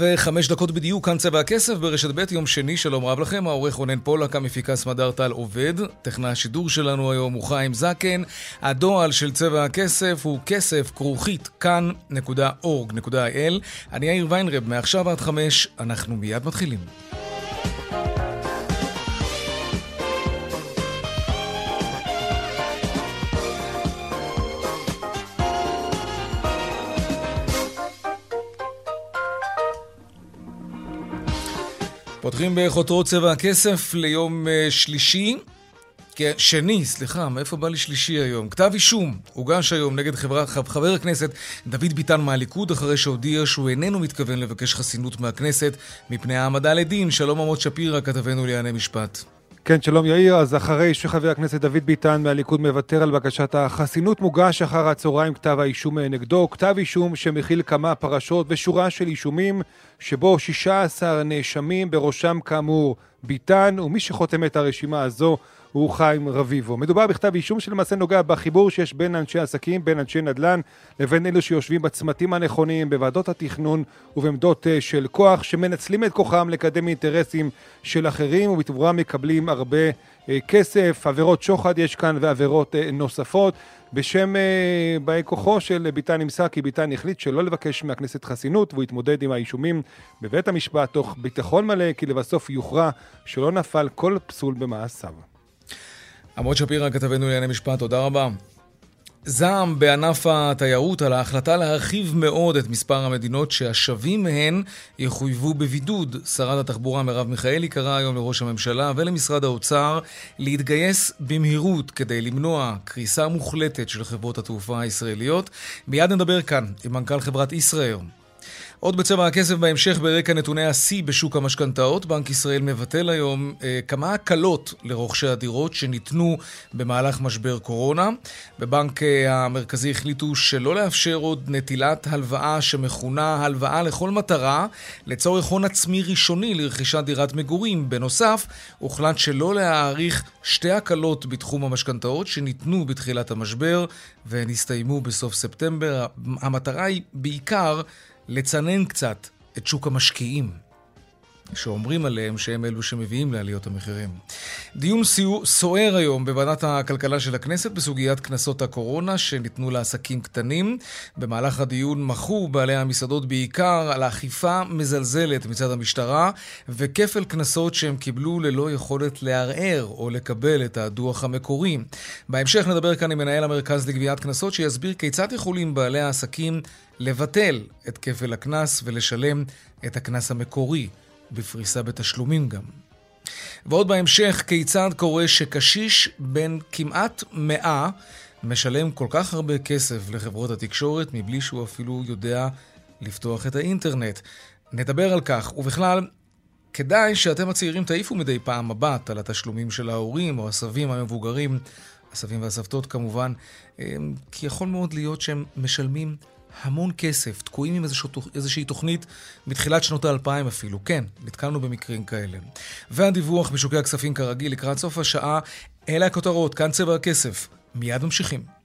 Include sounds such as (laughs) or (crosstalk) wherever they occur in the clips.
וחמש דקות בדיוק, כאן צבע הכסף ברשת ב', יום שני, שלום רב לכם, העורך רונן פולק, המפיקה סמדר טל עובד, טכנה השידור שלנו היום הוא חיים זקן, הדועל של צבע הכסף הוא כסף כרוכית כאן.org.il, אני יאיר ויינרב, מעכשיו עד חמש, אנחנו מיד מתחילים. פותחים בחותרות צבע הכסף ליום אה, שלישי. כן, שני, סליחה, מאיפה בא לי שלישי היום? כתב אישום הוגש היום נגד חברה, חבר הכנסת דוד ביטן מהליכוד, אחרי שהודיע שהוא איננו מתכוון לבקש חסינות מהכנסת מפני העמדה לדין. שלום עמוד שפירא, כתבנו לענייני משפט. כן, שלום יאיר. אז אחרי שחבר הכנסת דוד ביטן מהליכוד מוותר על בקשת החסינות, מוגש אחר הצהריים כתב האישום נגדו. כתב אישום שמכיל כמה פרשות ושורה של אישומים, שבו 16 נאשמים, בראשם כאמור ביטן, ומי שחותם את הרשימה הזו הוא חיים רביבו. מדובר בכתב אישום שלמעשה נוגע בחיבור שיש בין אנשי עסקים, בין אנשי נדל"ן, לבין אלו שיושבים בצמתים הנכונים, בוועדות התכנון ובעמדות אה, של כוח, שמנצלים את כוחם לקדם אינטרסים של אחרים, ובתמורה מקבלים הרבה אה, כסף, עבירות שוחד יש כאן ועבירות אה, נוספות. בשם באי כוחו של ביטן נמסר כי ביטן החליט שלא לבקש מהכנסת חסינות והוא יתמודד עם האישומים בבית המשפט תוך ביטחון מלא כי לבסוף יוכרע שלא נפל כל פסול במעשיו. עמוד שפירא, כתבנו לענייני משפט, תודה רבה. זעם בענף התיירות על ההחלטה להרחיב מאוד את מספר המדינות שהשבים מהן יחויבו בבידוד. שרת התחבורה מרב מיכאלי קראה היום לראש הממשלה ולמשרד האוצר להתגייס במהירות כדי למנוע קריסה מוחלטת של חברות התעופה הישראליות. מיד נדבר כאן עם מנכ"ל חברת ישראייר, עוד בצבע הכסף בהמשך ברקע נתוני השיא בשוק המשכנתאות, בנק ישראל מבטל היום אה, כמה הקלות לרוכשי הדירות שניתנו במהלך משבר קורונה. בבנק אה, המרכזי החליטו שלא לאפשר עוד נטילת הלוואה שמכונה הלוואה לכל מטרה לצורך הון עצמי ראשוני לרכישת דירת מגורים. בנוסף, הוחלט שלא להאריך שתי הקלות בתחום המשכנתאות שניתנו בתחילת המשבר והן הסתיימו בסוף ספטמבר. המטרה היא בעיקר לצנן קצת את שוק המשקיעים, שאומרים עליהם שהם אלו שמביאים לעליות המחירים. דיון סוער היום בוועדת הכלכלה של הכנסת בסוגיית קנסות הקורונה שניתנו לעסקים קטנים. במהלך הדיון מחו בעלי המסעדות בעיקר על אכיפה מזלזלת מצד המשטרה וכפל קנסות שהם קיבלו ללא יכולת לערער או לקבל את הדוח המקורי. בהמשך נדבר כאן עם מנהל המרכז לגביית קנסות שיסביר כיצד יכולים בעלי העסקים לבטל את כפל הקנס ולשלם את הקנס המקורי, בפריסה בתשלומים גם. ועוד בהמשך, כיצד קורה שקשיש בן כמעט מאה משלם כל כך הרבה כסף לחברות התקשורת מבלי שהוא אפילו יודע לפתוח את האינטרנט. נדבר על כך, ובכלל, כדאי שאתם הצעירים תעיפו מדי פעם מבט על התשלומים של ההורים או הסבים המבוגרים, הסבים והסבתות כמובן, אה, כי יכול מאוד להיות שהם משלמים המון כסף, תקועים עם איזושהי, תוכנית מתחילת שנות האלפיים אפילו. כן, נתקלנו במקרים כאלה. והדיווח בשוקי הכספים כרגיל לקראת סוף השעה, אלה הכותרות, כאן צבע הכסף. מיד ממשיכים.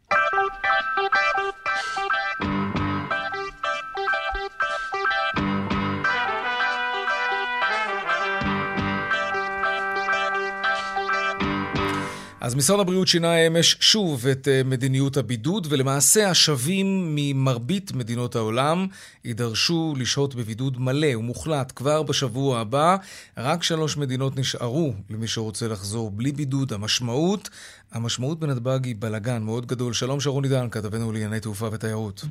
אז משרד הבריאות שינה אמש שוב את אה, מדיניות הבידוד, ולמעשה השבים ממרבית מדינות העולם יידרשו לשהות בבידוד מלא ומוחלט כבר בשבוע הבא. רק שלוש מדינות נשארו למי שרוצה לחזור בלי בידוד. המשמעות, המשמעות בנתב"ג היא בלאגן מאוד גדול. שלום שרון עידן, כתבנו לענייני תעופה ותיירות.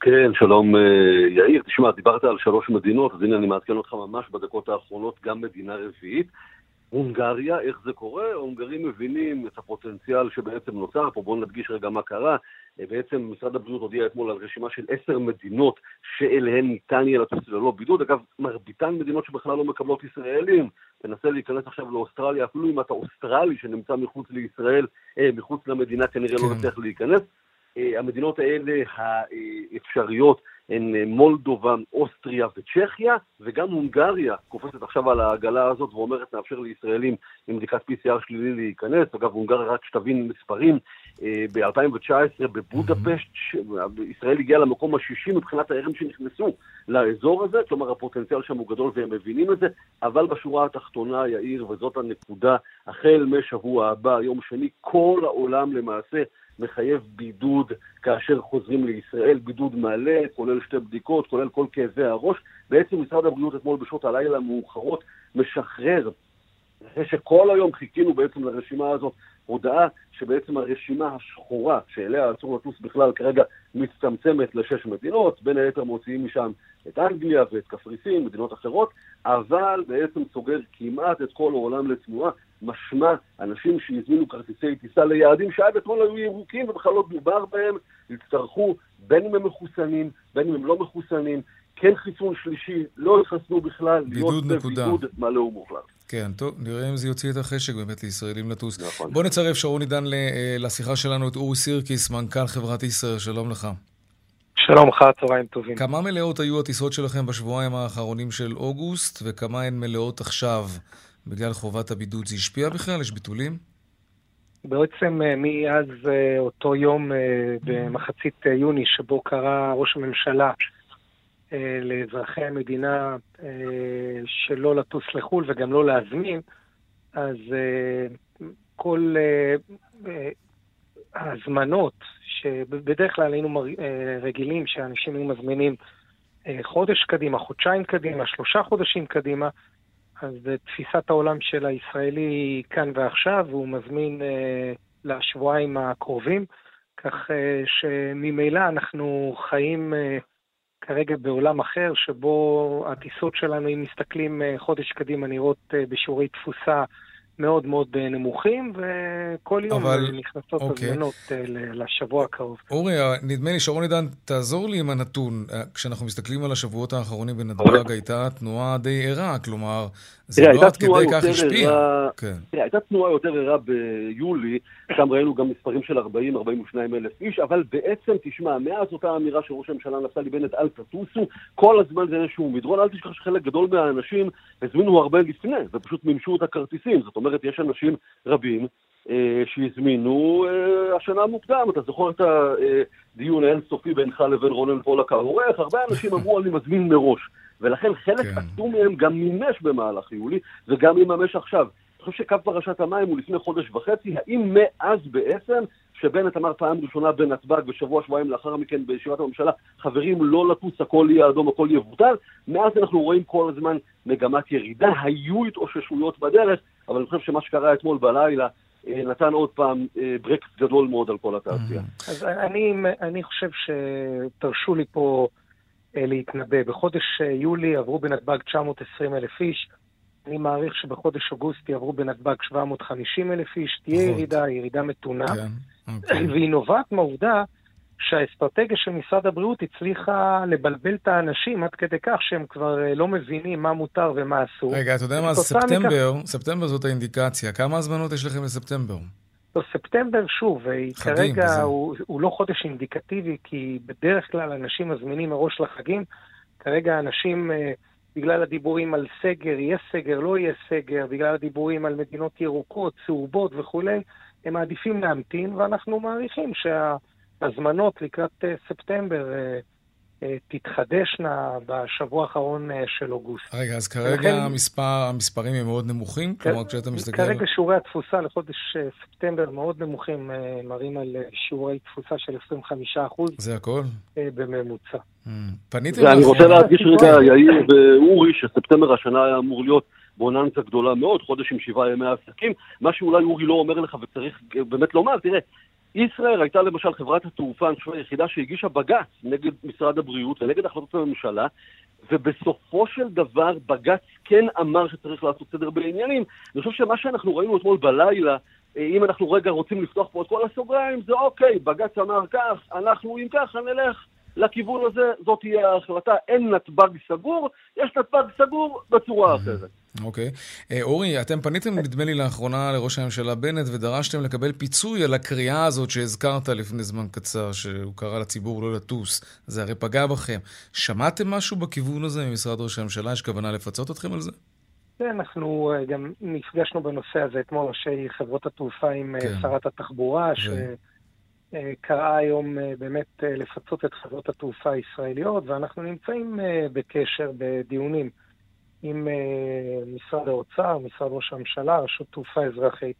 כן, שלום אה, יאיר. תשמע, דיברת על שלוש מדינות, אז הנה אני מעדכן אותך ממש בדקות האחרונות, גם מדינה רביעית. הונגריה, איך זה קורה? ההונגרים מבינים את הפוטנציאל שבעצם נוצר פה, בואו נדגיש רגע מה קרה. אה, בעצם משרד הבריאות הודיע אתמול על רשימה של עשר מדינות שאליהן ניתן יהיה לטוס ללא בידוד. אגב, מרביתן מדינות שבכלל לא מקבלות ישראלים. תנסה להיכנס עכשיו לאוסטרליה, אפילו אם אתה אוסטרלי שנמצא מחוץ לישראל, אה, מחוץ למדינה, כנראה לא כן. לא נצליח להיכנס. אה, המדינות האלה האפשריות הן אה, מולדובה, אוסטריה וצ'כיה, וגם הונגריה קופצת עכשיו על העגלה הזאת ואומרת נאפשר לישראלים עם בדיקת PCR שלילי להיכנס. אגב, הונגריה, רק שתבין מספרים, אה, ב-2019 בבודפשט, ישראל הגיעה למקום השישי מבחינת הערים שנכנסו לאזור הזה, כלומר הפוטנציאל שם הוא גדול והם מבינים את זה, אבל בשורה התחתונה, יאיר, וזאת הנקודה, החל משבוע הבא, יום שני, כל העולם למעשה מחייב בידוד כאשר חוזרים לישראל, בידוד מלא, כולל שתי בדיקות, כולל כל כאבי הראש. בעצם משרד הבריאות אתמול בשעות הלילה המאוחרות משחרר, אחרי שכל היום חיכינו בעצם לרשימה הזאת, הודעה שבעצם הרשימה השחורה, שאליה אסור לטוס בכלל, כרגע מצטמצמת לשש מדינות, בין היתר מוציאים משם את אנגליה ואת קפריסין, מדינות אחרות, אבל בעצם סוגר כמעט את כל העולם לתנועה, משמע אנשים שהזמינו כרטיסי טיסה ליעדים שעד אתמול היו ירוקים ובכלל לא דובר בהם, יצטרכו, בין אם הם מחוסנים, בין אם הם לא מחוסנים, כן חיסון שלישי, לא התחסנו בכלל, בידוד להיות. בבידוד מלא ומוחלט. כן, טוב, נראה אם זה יוציא את החשק באמת לישראלים לטוס. נכון. בוא נצרף, שרון עידן, אה, לשיחה שלנו את אורי סירקיס, מנכ"ל חברת ישראל, שלום לך. שלום לך, צהריים טובים. כמה מלאות היו הטיסות שלכם בשבועיים האחרונים של אוגוסט, וכמה הן מלאות עכשיו בגלל חובת הבידוד? זה השפיע בכלל? יש ביטולים? בעצם אה, מאז אה, אותו יום במחצית יוני, שבו קרא ראש הממשלה אה, לאזרחי המדינה אה, שלא לטוס לחו"ל וגם לא להזמין, אז אה, כל ההזמנות, שבדרך כלל היינו רגילים שאנשים היו מזמינים חודש קדימה, חודשיים קדימה, שלושה חודשים קדימה, אז תפיסת העולם של הישראלי היא כאן ועכשיו, והוא מזמין לשבועיים הקרובים, כך שממילא אנחנו חיים כרגע בעולם אחר, שבו הטיסות שלנו, אם מסתכלים אה, חודש קדימה, נראות אה, בשיעורי תפוסה מאוד מאוד אה, נמוכים, וכל יום אבל... נכנסות אוקיי. הזמנות לשבוע הקרוב. אורי, נדמה לי, שרון עידן, תעזור לי עם הנתון. כשאנחנו מסתכלים על השבועות האחרונים בנתב"ג, הייתה תנועה די ערה, כלומר, זה לא עד כדי כך השפיע. כן. תראה, הייתה תנועה יותר ערה ביולי, שם ראינו גם מספרים של 40-42 אלף איש, אבל בעצם, תשמע, מאז אותה אמירה של ראש הממשלה נפתלי בנט, אל תטוסו, כל הזמן זה איזשהו מדרון, אל תשכח שחלק גדול מהאנשים הזמינו הרבה לפני, ופשוט מימשו את הכרטיסים. זאת אומרת, יש אנשים רבים אה, שהזמינו אה, השנה מוקדם. אתה זוכר את הדיון האינסופי בינך לבין רונן פולק העורך? הרבה אנשים אמרו, אני מזמין מראש. ולכן חלק כן. עצום מהם גם מימש במהלך יולי, וגם יממש עכשיו. אני חושב שקו פרשת המים הוא לפני חודש וחצי, האם מאז בעצם, שבנט אמר פעם ראשונה בנתב"ג ושבוע שבועיים לאחר מכן בישיבת הממשלה, חברים, לא לטוס, הכל יהיה אדום, הכל יבוטל, מאז אנחנו רואים כל הזמן מגמת ירידה, היו התאוששויות בדרך, אבל אני חושב שמה שקרה אתמול בלילה אה, נתן עוד פעם אה, ברקס גדול מאוד על כל התעשייה. אז אני, אני חושב שתרשו לי פה אה, להתנבא. בחודש יולי עברו בנתב"ג 920 אלף איש, אני מעריך שבחודש אוגוסט יעברו בנתב"ג 750 אלף איש, תהיה ירידה, ירידה מתונה, כן, אוקיי. והיא נובעת מהעובדה שהאסטרטגיה של משרד הבריאות הצליחה לבלבל את האנשים עד כדי כך שהם כבר אה, לא מבינים מה מותר ומה אסור. רגע, אתה יודע מה, ספטמבר, מכך... ספטמבר זאת האינדיקציה. כמה הזמנות יש לכם לספטמבר? לא, ספטמבר, שוב, אה, חגים, כרגע הוא, הוא לא חודש אינדיקטיבי, כי בדרך כלל אנשים מזמינים מראש לחגים. כרגע אנשים, אה, בגלל הדיבורים על סגר, יהיה סגר, לא יהיה סגר, בגלל הדיבורים על מדינות ירוקות, צהובות וכולי, הם מעדיפים להמתין, ואנחנו מעריכים שה... הזמנות לקראת אה, ספטמבר אה, תתחדשנה בשבוע האחרון של אוגוסט. רגע, אז כרגע ולכן, המספר, המספרים הם מאוד נמוכים? כלומר, כשאתה מסתכל... כרגע שיעורי התפוסה לחודש ספטמבר מאוד נמוכים, מראים על שיעורי תפוסה של 25 אחוז. זה הכל? בממוצע. Mm. פניתם... ואני רוצה להדגיש רגע, יאיר ואורי, שספטמבר השנה היה אמור להיות בוננזה גדולה מאוד, חודש עם שבעה ימי עסקים. מה שאולי אורי לא אומר לך וצריך באמת לומר, תראה, ישראייר הייתה למשל חברת התעופה, אני חושב, היחידה שהגישה בג"ץ נגד משרד הבריאות ונגד החלטות הממשלה, ובסופו של דבר בג"ץ כן אמר שצריך לעשות סדר בעניינים. אני חושב שמה שאנחנו ראינו אתמול בלילה, אה, אם אנחנו רגע רוצים לפתוח פה את כל הסוגריים, זה אוקיי, בג"ץ אמר כך, אנחנו אם ככה נלך לכיוון הזה, זאת תהיה ההחלטה. אין נתב"ג סגור, יש נתב"ג סגור בצורה אחרת. אוקיי. Okay. אה, אורי, אתם פניתם, נדמה לי, לאחרונה לראש הממשלה בנט ודרשתם לקבל פיצוי על הקריאה הזאת שהזכרת לפני זמן קצר, שהוא קרא לציבור לא לטוס. זה הרי פגע בכם. שמעתם משהו בכיוון הזה ממשרד ראש הממשלה? יש כוונה לפצות אתכם על זה? כן, אנחנו אה, גם נפגשנו בנושא הזה אתמול, ראשי חברות התעופה עם אה, כן. שרת התחבורה, ש... קראה היום באמת לפצות את חברות התעופה הישראליות, ואנחנו נמצאים בקשר, בדיונים. עם uh, משרד האוצר, משרד ראש הממשלה, רשות תעופה אזרחית.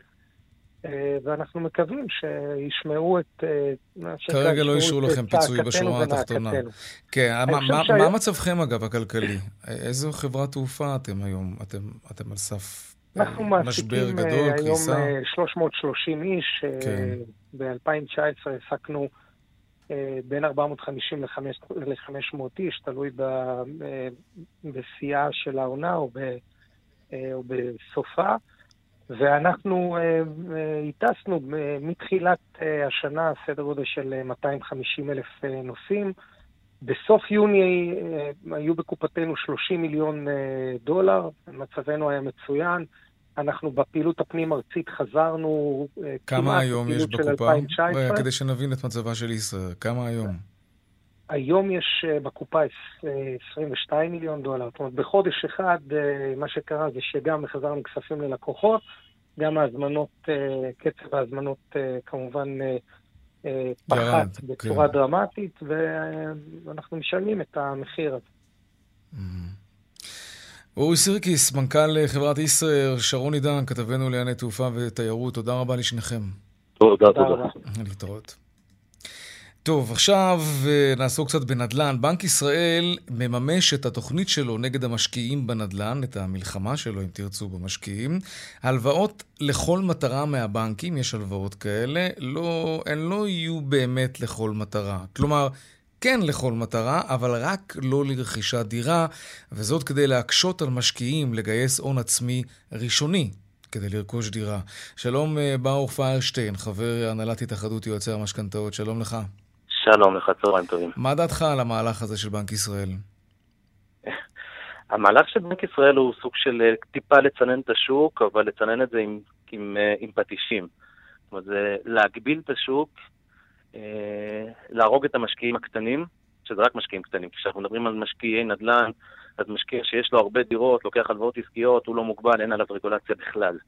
Uh, ואנחנו מקווים שישמעו את... Uh, כרגע לא אישרו לכם פיצוי בשורה התחתונה. כן, מה, מה, ש... מה מצבכם אגב הכלכלי? איזו חברת תעופה אתם היום? אתם, אתם על סף אנחנו מעסיקים היום 330 איש. כן. ב-2019 העסקנו אה, בין 450 ל-500 איש, תלוי אה, בשיאה של העונה או, ב, אה, או בסופה. ואנחנו הטסנו מתחילת השנה סדר גודל של 250 אלף נוסעים. בסוף יוני היו בקופתנו 30 מיליון דולר, מצבנו היה מצוין. אנחנו בפעילות הפנים-ארצית חזרנו אה, כמה היום יש בקופה? כדי שנבין את מצבה של ישראל, כמה היום? היום יש אה, בקופה 22 אה, מיליון דולר. זאת אומרת, בחודש אחד מה שקרה זה שגם החזרנו כספים ללקוחות, גם ההזמנות, קצב ההזמנות כמובן פחת בצורה כן. דרמטית, ואנחנו משלמים את המחיר הזה. אמ-המ. אורי סירקיס, מנכ"ל חברת ישראייר, שרון עידן, כתבנו לענייני תעופה ותיירות, תודה רבה לשניכם. תודה, תודה. להתראות. טוב, עכשיו אה, נעסוק קצת בנדל"ן. בנק ישראל מממש את התוכנית שלו נגד המשקיעים בנדל"ן, את המלחמה שלו, אם תרצו, במשקיעים. הלוואות לכל מטרה מהבנקים, יש הלוואות כאלה, לא, הן לא יהיו באמת לכל מטרה. כלומר, כן לכל מטרה, אבל רק לא לרכישת דירה, וזאת כדי להקשות על משקיעים לגייס הון עצמי ראשוני כדי לרכוש דירה. שלום אה, ברוך פיירשטיין, חבר הנהלת התאחדות יועצי המשכנתאות, שלום לך. שלום לך, צהריים טובים. מה דעתך על המהלך הזה של בנק ישראל? (laughs) המהלך של בנק ישראל הוא סוג של אה, טיפה לצנן את השוק, אבל לצנן את זה עם, עם, אה, עם פטישים. זאת אומרת, זה להגביל את השוק להרוג את המשקיעים הקטנים, שזה רק משקיעים קטנים. כשאנחנו מדברים על משקיעי נדל"ן, אז משקיע שיש לו הרבה דירות, לוקח הלוואות עסקיות, הוא לא מוגבל, אין עליו רגולציה בכלל.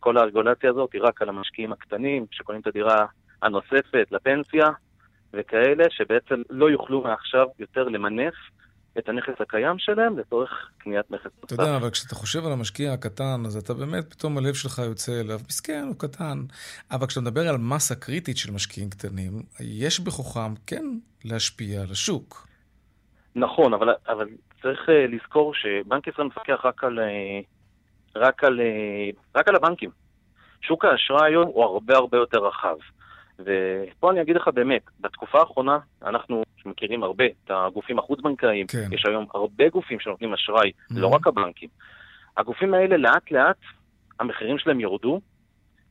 כל הרגולציה הזאת היא רק על המשקיעים הקטנים, שקונים את הדירה הנוספת לפנסיה, וכאלה שבעצם לא יוכלו מעכשיו יותר למנף את הנכס הקיים שלהם לצורך קניית נכס נוסף. אתה יודע, אבל כשאתה חושב על המשקיע הקטן, אז אתה באמת, פתאום הלב שלך יוצא אליו, מסכן, הוא קטן. אבל כשאתה מדבר על מסה קריטית של משקיעים קטנים, יש בכוחם כן להשפיע על השוק. נכון, אבל, אבל צריך uh, לזכור שבנק ישראל מפקח רק על, uh, רק, על, uh, רק על הבנקים. שוק האשראי היום הוא הרבה הרבה יותר רחב. ופה אני אגיד לך באמת, בתקופה האחרונה אנחנו מכירים הרבה את הגופים החוץ-בנקאיים, כן. יש היום הרבה גופים שנותנים אשראי, mm-hmm. לא רק הבנקים. הגופים האלה לאט לאט, המחירים שלהם ירדו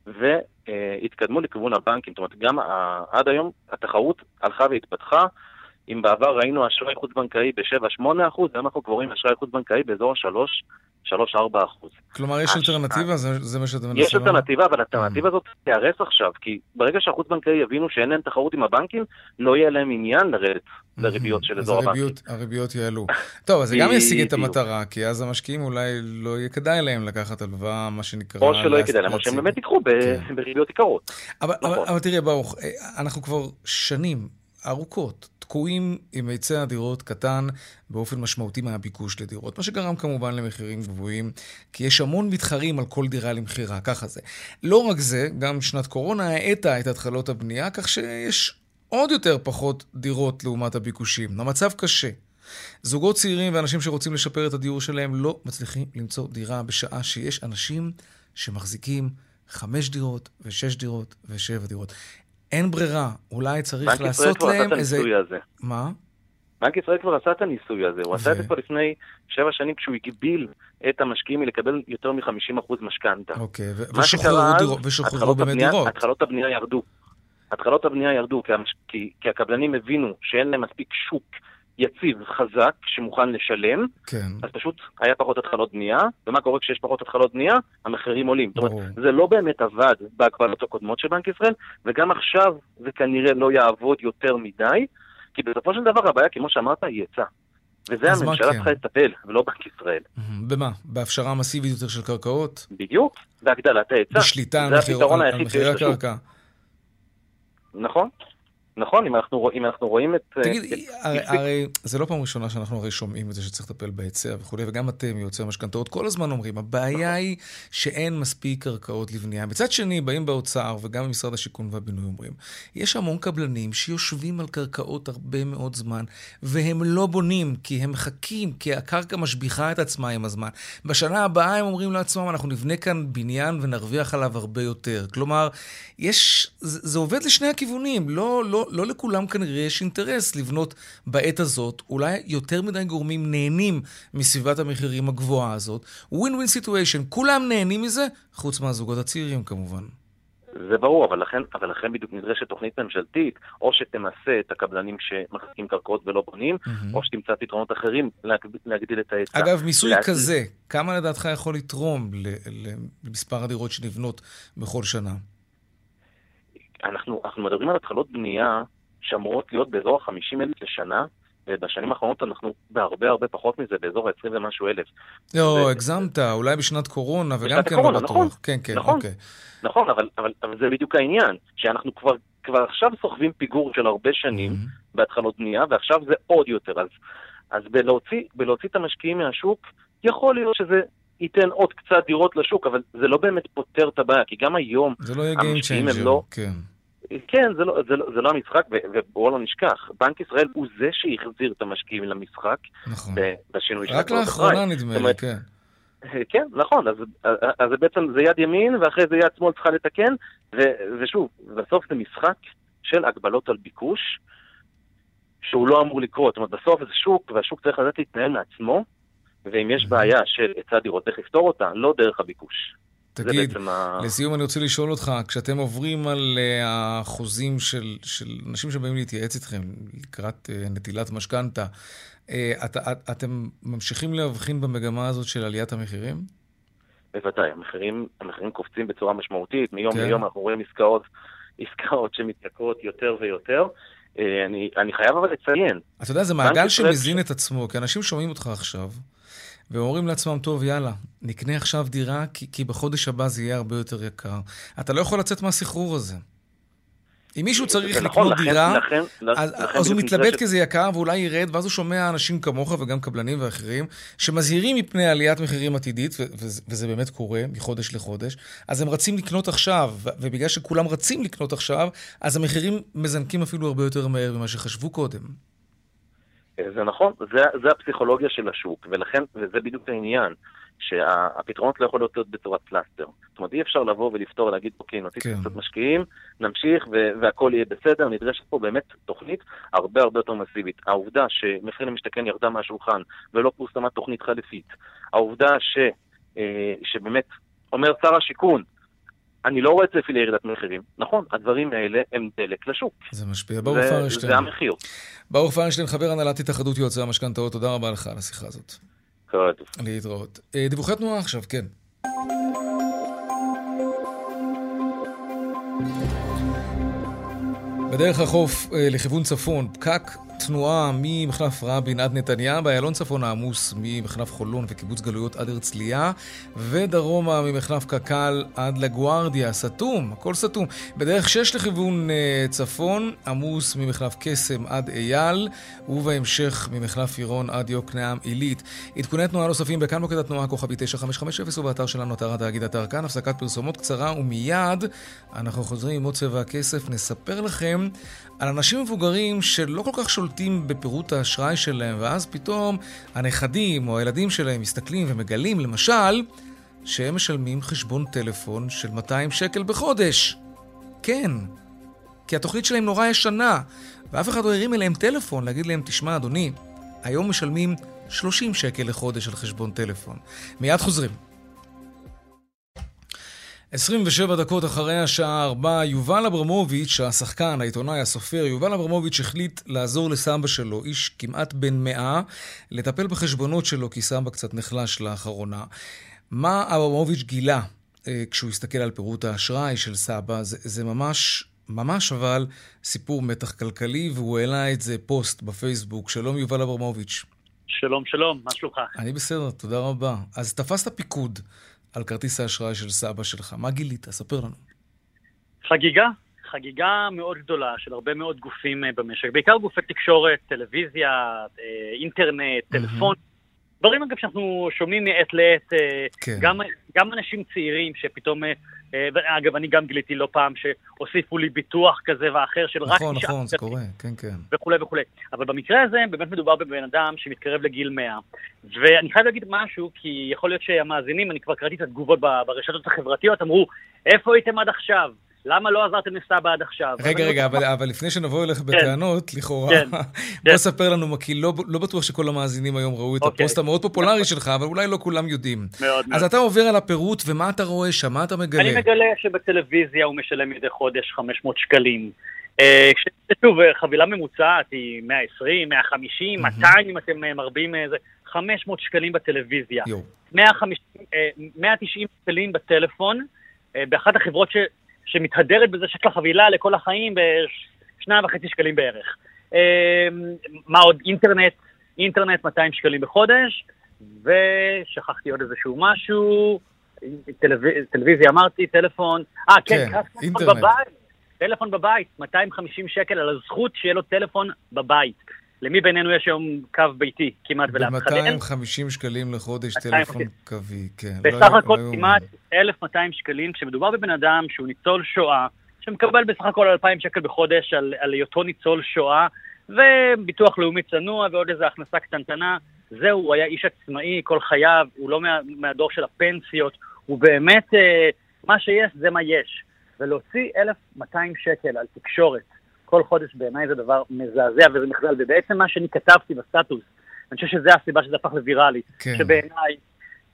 והתקדמו לכיוון הבנקים. זאת אומרת, גם עד היום התחרות הלכה והתפתחה. אם בעבר ראינו אשראי חוץ-בנקאי ב-7-8 אחוז, היום אנחנו כבר רואים אשראי חוץ-בנקאי באזור ה-3, 3-4 אחוז. כלומר, יש אלטרנטיבה? זה, זה מה שאתה מנסה יש אלטרנטיבה, אבל האלטרנטיבה הזאת תיהרס עכשיו, כי ברגע שהחוץ-בנקאי יבינו שאין להם תחרות עם הבנקים, לא יהיה להם עניין לרדת לריביות של אזור הבנקים. אז הריביות יעלו. טוב, אז זה גם (laughs) ישיג את המטרה, כי אז המשקיעים אולי לא יהיה כדאי להם לקחת הלוואה, מה שנקרא... או שלא יהיה כדאי להם, או שהם באמת ייקחו כן. בריביות יקרות. אבל נכון. תראה, ברוך, אה, אנחנו כבר שנים ארוכות תקועים עם היצע הדירות קטן באופן משמעותי מהביקוש לדירות, מה שגרם כמובן למחירים גבוהים, כי יש המון מתחרים על כל דירה למכירה, ככה זה. לא רק זה, גם שנת קורונה האטה את התחלות הבנייה, כך שיש עוד יותר פחות דירות לעומת הביקושים. המצב קשה. זוגות צעירים ואנשים שרוצים לשפר את הדיור שלהם לא מצליחים למצוא דירה בשעה שיש אנשים שמחזיקים חמש דירות ושש דירות ושבע דירות. אין ברירה, אולי צריך לעשות להם איזה... בנק ישראל כבר עשה את הניסוי הזה. מה? בנק ישראל כבר עשה את הניסוי הזה, הוא עשה את זה כבר לפני שבע שנים כשהוא הגביל את המשקיעים מלקבל יותר מ-50% משכנתה. אוקיי, ושוחררו באמת דירות. התחלות הבנייה ירדו. התחלות הבנייה ירדו כי, כי, כי הקבלנים הבינו שאין להם מספיק שוק יציב, חזק, שמוכן לשלם, כן. אז פשוט היה פחות התחלות בנייה, ומה קורה כשיש פחות התחלות בנייה? המחירים עולים. ברור. זאת אומרת, זה לא באמת עבד בהגבלות הקודמות של בנק ישראל, וגם עכשיו זה כנראה לא יעבוד יותר מדי, כי בסופו של דבר הבעיה, כמו שאמרת, היא היצע. וזה הממשלה כן. צריכה לטפל, ולא בנק ישראל. במה? בהפשרה מסיבית יותר של קרקעות? בדיוק, בהגדלת ההיצע. בשליטה על מחירי הקרקע. נכון. נכון, אם אנחנו, אם אנחנו רואים את... אה, תגיד, את... הרי, הרי זה לא פעם ראשונה שאנחנו הרי שומעים את זה שצריך לטפל בהיצע וכולי, וגם אתם, יועצי המשכנתאות, כל הזמן אומרים, הבעיה היא שאין מספיק קרקעות לבנייה. מצד שני, באים באוצר וגם במשרד השיכון והבינוי אומרים, יש המון קבלנים שיושבים על קרקעות הרבה מאוד זמן, והם לא בונים, כי הם מחכים, כי הקרקע משביחה את עצמה עם הזמן. בשנה הבאה הם אומרים לעצמם, אנחנו נבנה כאן בניין ונרוויח עליו הרבה יותר. כלומר, יש, זה, זה עובד לשני הכיוונים, לא, לא, לא לכולם כנראה יש אינטרס לבנות בעת הזאת. אולי יותר מדי גורמים נהנים מסביבת המחירים הגבוהה הזאת. ווין ווין סיטואשן, כולם נהנים מזה, חוץ מהזוגות הצעירים כמובן. זה ברור, אבל לכן, אבל לכן בדיוק נדרשת תוכנית ממשלתית, או שתמסה את הקבלנים שמחזיקים קרקעות ולא בונים, mm-hmm. או שתמצא פתרונות אחרים להגדיל, להגדיל את ההיצע. אגב, מיסוי לה... כזה, כמה לדעתך יכול לתרום למספר הדירות שנבנות בכל שנה? אנחנו, אנחנו מדברים על התחלות בנייה שאמורות להיות באזור ה-50 אלף לשנה, ובשנים האחרונות אנחנו בהרבה הרבה פחות מזה, באזור ה-20 ומשהו אלף. לא, ו... הגזמת, אולי בשנת קורונה, וגם בשנת כן הקורונה, לא בטוח. נכון, כן, כן, נכון, אוקיי. נכון, אבל, אבל, אבל זה בדיוק העניין, שאנחנו כבר, כבר עכשיו סוחבים פיגור של הרבה שנים mm-hmm. בהתחלות בנייה, ועכשיו זה עוד יותר. אז, אז בלהוציא, בלהוציא את המשקיעים מהשוק, יכול להיות שזה ייתן עוד קצת דירות לשוק, אבל זה לא באמת פותר את הבעיה, כי גם היום לא המשקיעים הם לא... כן. כן, זה לא, זה לא, זה לא המשחק, ובואו לא נשכח, בנק ישראל הוא זה שהחזיר את המשקיעים למשחק. נכון. בשינוי של רק לאחרונה נדמה לי, כן. כן, נכון, אז, אז זה בעצם זה יד ימין, ואחרי זה יד שמאל צריכה לתקן, ו, ושוב, בסוף זה משחק של הגבלות על ביקוש, שהוא לא אמור לקרות. זאת אומרת, בסוף זה שוק, והשוק צריך לדעת להתנהל מעצמו, ואם יש בעיה של היצע דירות, איך לפתור אותה? לא דרך הביקוש. תגיד, לסיום אני רוצה לשאול אותך, כשאתם עוברים על uh, החוזים של, של אנשים שבאים להתייעץ איתכם לקראת uh, נטילת משכנתה, uh, את, את, אתם ממשיכים להבחין במגמה הזאת של עליית המחירים? בוודאי, המחירים, המחירים קופצים בצורה משמעותית, מיום כן. ליום אנחנו רואים עסקאות, עסקאות שמתייקרות יותר ויותר. אני, אני חייב אבל לציין. אתה יודע, זה מעגל שמזין ש... את עצמו, כי אנשים שומעים אותך עכשיו. ואומרים לעצמם, טוב, יאללה, נקנה עכשיו דירה, כי, כי בחודש הבא זה יהיה הרבה יותר יקר. אתה לא יכול לצאת מהסחרור הזה. אם מישהו צריך לקנות נכון, דירה, לכן, אז, לכן אז הוא מתלבט ש... כי זה יקר, ואולי ירד, ואז הוא שומע אנשים כמוך וגם קבלנים ואחרים, שמזהירים מפני עליית מחירים עתידית, ו- ו- וזה באמת קורה מחודש לחודש, אז הם רצים לקנות עכשיו, ובגלל שכולם רצים לקנות עכשיו, אז המחירים מזנקים אפילו הרבה יותר מהר ממה שחשבו קודם. זה נכון, זה, זה הפסיכולוגיה של השוק, ולכן, וזה בדיוק העניין, שהפתרונות לא יכולות להיות בצורת פלסטר. זאת אומרת, אי אפשר לבוא ולפתור, להגיד, אוקיי, נוציא כן. קצת משקיעים, נמשיך והכל יהיה בסדר, נדרשת פה באמת תוכנית הרבה הרבה יותר מסיבית. העובדה שמחיר למשתכן ירדה מהשולחן ולא פורסמה תוכנית חליפית, העובדה ש, אה, שבאמת אומר שר השיכון, אני לא רואה צפי לירידת מחירים. נכון, הדברים האלה הם דלק לשוק. זה משפיע. ברוך פרנשטיין. זה המחיר. ברוך פרנשטיין, חבר הנהלת התאחדות יועצי המשכנתאות, תודה רבה לך על השיחה הזאת. כל להתראות. אה, דיווחי תנועה עכשיו, כן. בדרך החוף אה, לכיוון צפון, פקק תנועה ממחלף רבין עד נתניה, באיילון צפון העמוס ממחלף חולון וקיבוץ גלויות עד הרצליה, ודרומה ממחלף קק"ל עד לגוארדיה, סתום, הכל סתום. בדרך 6 לכיוון uh, צפון, עמוס ממחלף קסם עד אייל, ובהמשך ממחלף עירון עד יוקנעם עילית. עדכוני תנועה נוספים בכאן מוקד התנועה כוכבי 9550 ובאתר שלנו אתר התאגיד אתר כאן, הפסקת פרסומות קצרה ומיד אנחנו חוזרים עם עוד צבע הכסף, נספר לכם על אנשים מבוגרים שלא כל כך שולטים בפירוט האשראי שלהם, ואז פתאום הנכדים או הילדים שלהם מסתכלים ומגלים, למשל, שהם משלמים חשבון טלפון של 200 שקל בחודש. כן, כי התוכנית שלהם נורא ישנה, ואף אחד לא הרים אליהם טלפון להגיד להם, תשמע, אדוני, היום משלמים 30 שקל לחודש על חשבון טלפון. מיד חוזרים. 27 דקות אחרי השעה 4, יובל אברמוביץ', השחקן, העיתונאי, הסופר, יובל אברמוביץ' החליט לעזור לסבא שלו, איש כמעט בן מאה, לטפל בחשבונות שלו, כי סבא קצת נחלש לאחרונה. מה אברמוביץ' גילה אה, כשהוא הסתכל על פירוט האשראי של סבא? זה, זה ממש, ממש אבל, סיפור מתח כלכלי, והוא העלה את זה פוסט בפייסבוק. שלום יובל אברמוביץ'. שלום, שלום, מה שלומך? אני בסדר, תודה רבה. אז תפסת פיקוד. על כרטיס האשראי של סבא שלך. מה גילית? ספר לנו. חגיגה, חגיגה מאוד גדולה של הרבה מאוד גופים אה, במשק, בעיקר גופי תקשורת, טלוויזיה, אה, אינטרנט, טלפון. דברים אגב שאנחנו שומעים מעת לעת, אה, כן. גם, גם אנשים צעירים שפתאום אגב, אני גם גיליתי לא פעם שהוסיפו לי ביטוח כזה ואחר של רק... נכון, נכון, זה קורה, כן, כן. וכולי וכולי. אבל במקרה הזה באמת מדובר בבן אדם שמתקרב לגיל 100. ואני חייב להגיד משהו, כי יכול להיות שהמאזינים, אני כבר קראתי את התגובות ברשתות החברתיות, אמרו, איפה הייתם עד עכשיו? למה לא עזרתם לסבא עד עכשיו? רגע, רגע, אבל, אבל לפני שנבוא אליך כן. בטענות, לכאורה, כן, (laughs) בוא כן. ספר לנו, כי לא, לא בטוח שכל המאזינים היום ראו את אוקיי. הפוסט המאוד פופולרי שלך, אבל אולי לא כולם יודעים. מאוד מאוד. אז אתה עובר על הפירוט, ומה אתה רואה שם? מה אתה מגלה? אני מגלה שבטלוויזיה הוא משלם מדי חודש 500 שקלים. אה, שוב, חבילה ממוצעת היא 120, 150, 200 אם אתם אה, מרבים איזה, 500 שקלים בטלוויזיה. 190 שקלים בטלפון, אה, באחת החברות שמתהדרת בזה שיש לה חבילה לכל החיים בשניים וחצי שקלים בערך. אמ, מה עוד? אינטרנט, אינטרנט 200 שקלים בחודש, ושכחתי עוד איזשהו משהו, טלוויז... טלוויזיה אמרתי, טלפון, אה כן, כן אינטרנט. בבית, טלפון בבית, 250 שקל על הזכות שיהיה לו טלפון בבית. למי בינינו יש היום קו ביתי כמעט ולאף אחד אין? ב-250 שקלים לחודש טלפון קווי, כן. בסך לא הכל לא כמעט 1,200 שקלים, כשמדובר בבן אדם שהוא ניצול שואה, שמקבל בסך הכל 2,000 שקל בחודש על, על היותו ניצול שואה, וביטוח לאומי צנוע ועוד איזו הכנסה קטנטנה. זהו, הוא היה איש עצמאי כל חייו, הוא לא מה, מהדור של הפנסיות, הוא באמת, אה, מה שיש זה מה יש. ולהוציא 1,200 שקל על תקשורת, כל חודש בעיניי זה דבר מזעזע וזה מחדל, ובעצם מה שאני כתבתי בסטטוס, אני חושב שזו הסיבה שזה הפך לוויראלי, כן. שבעיניי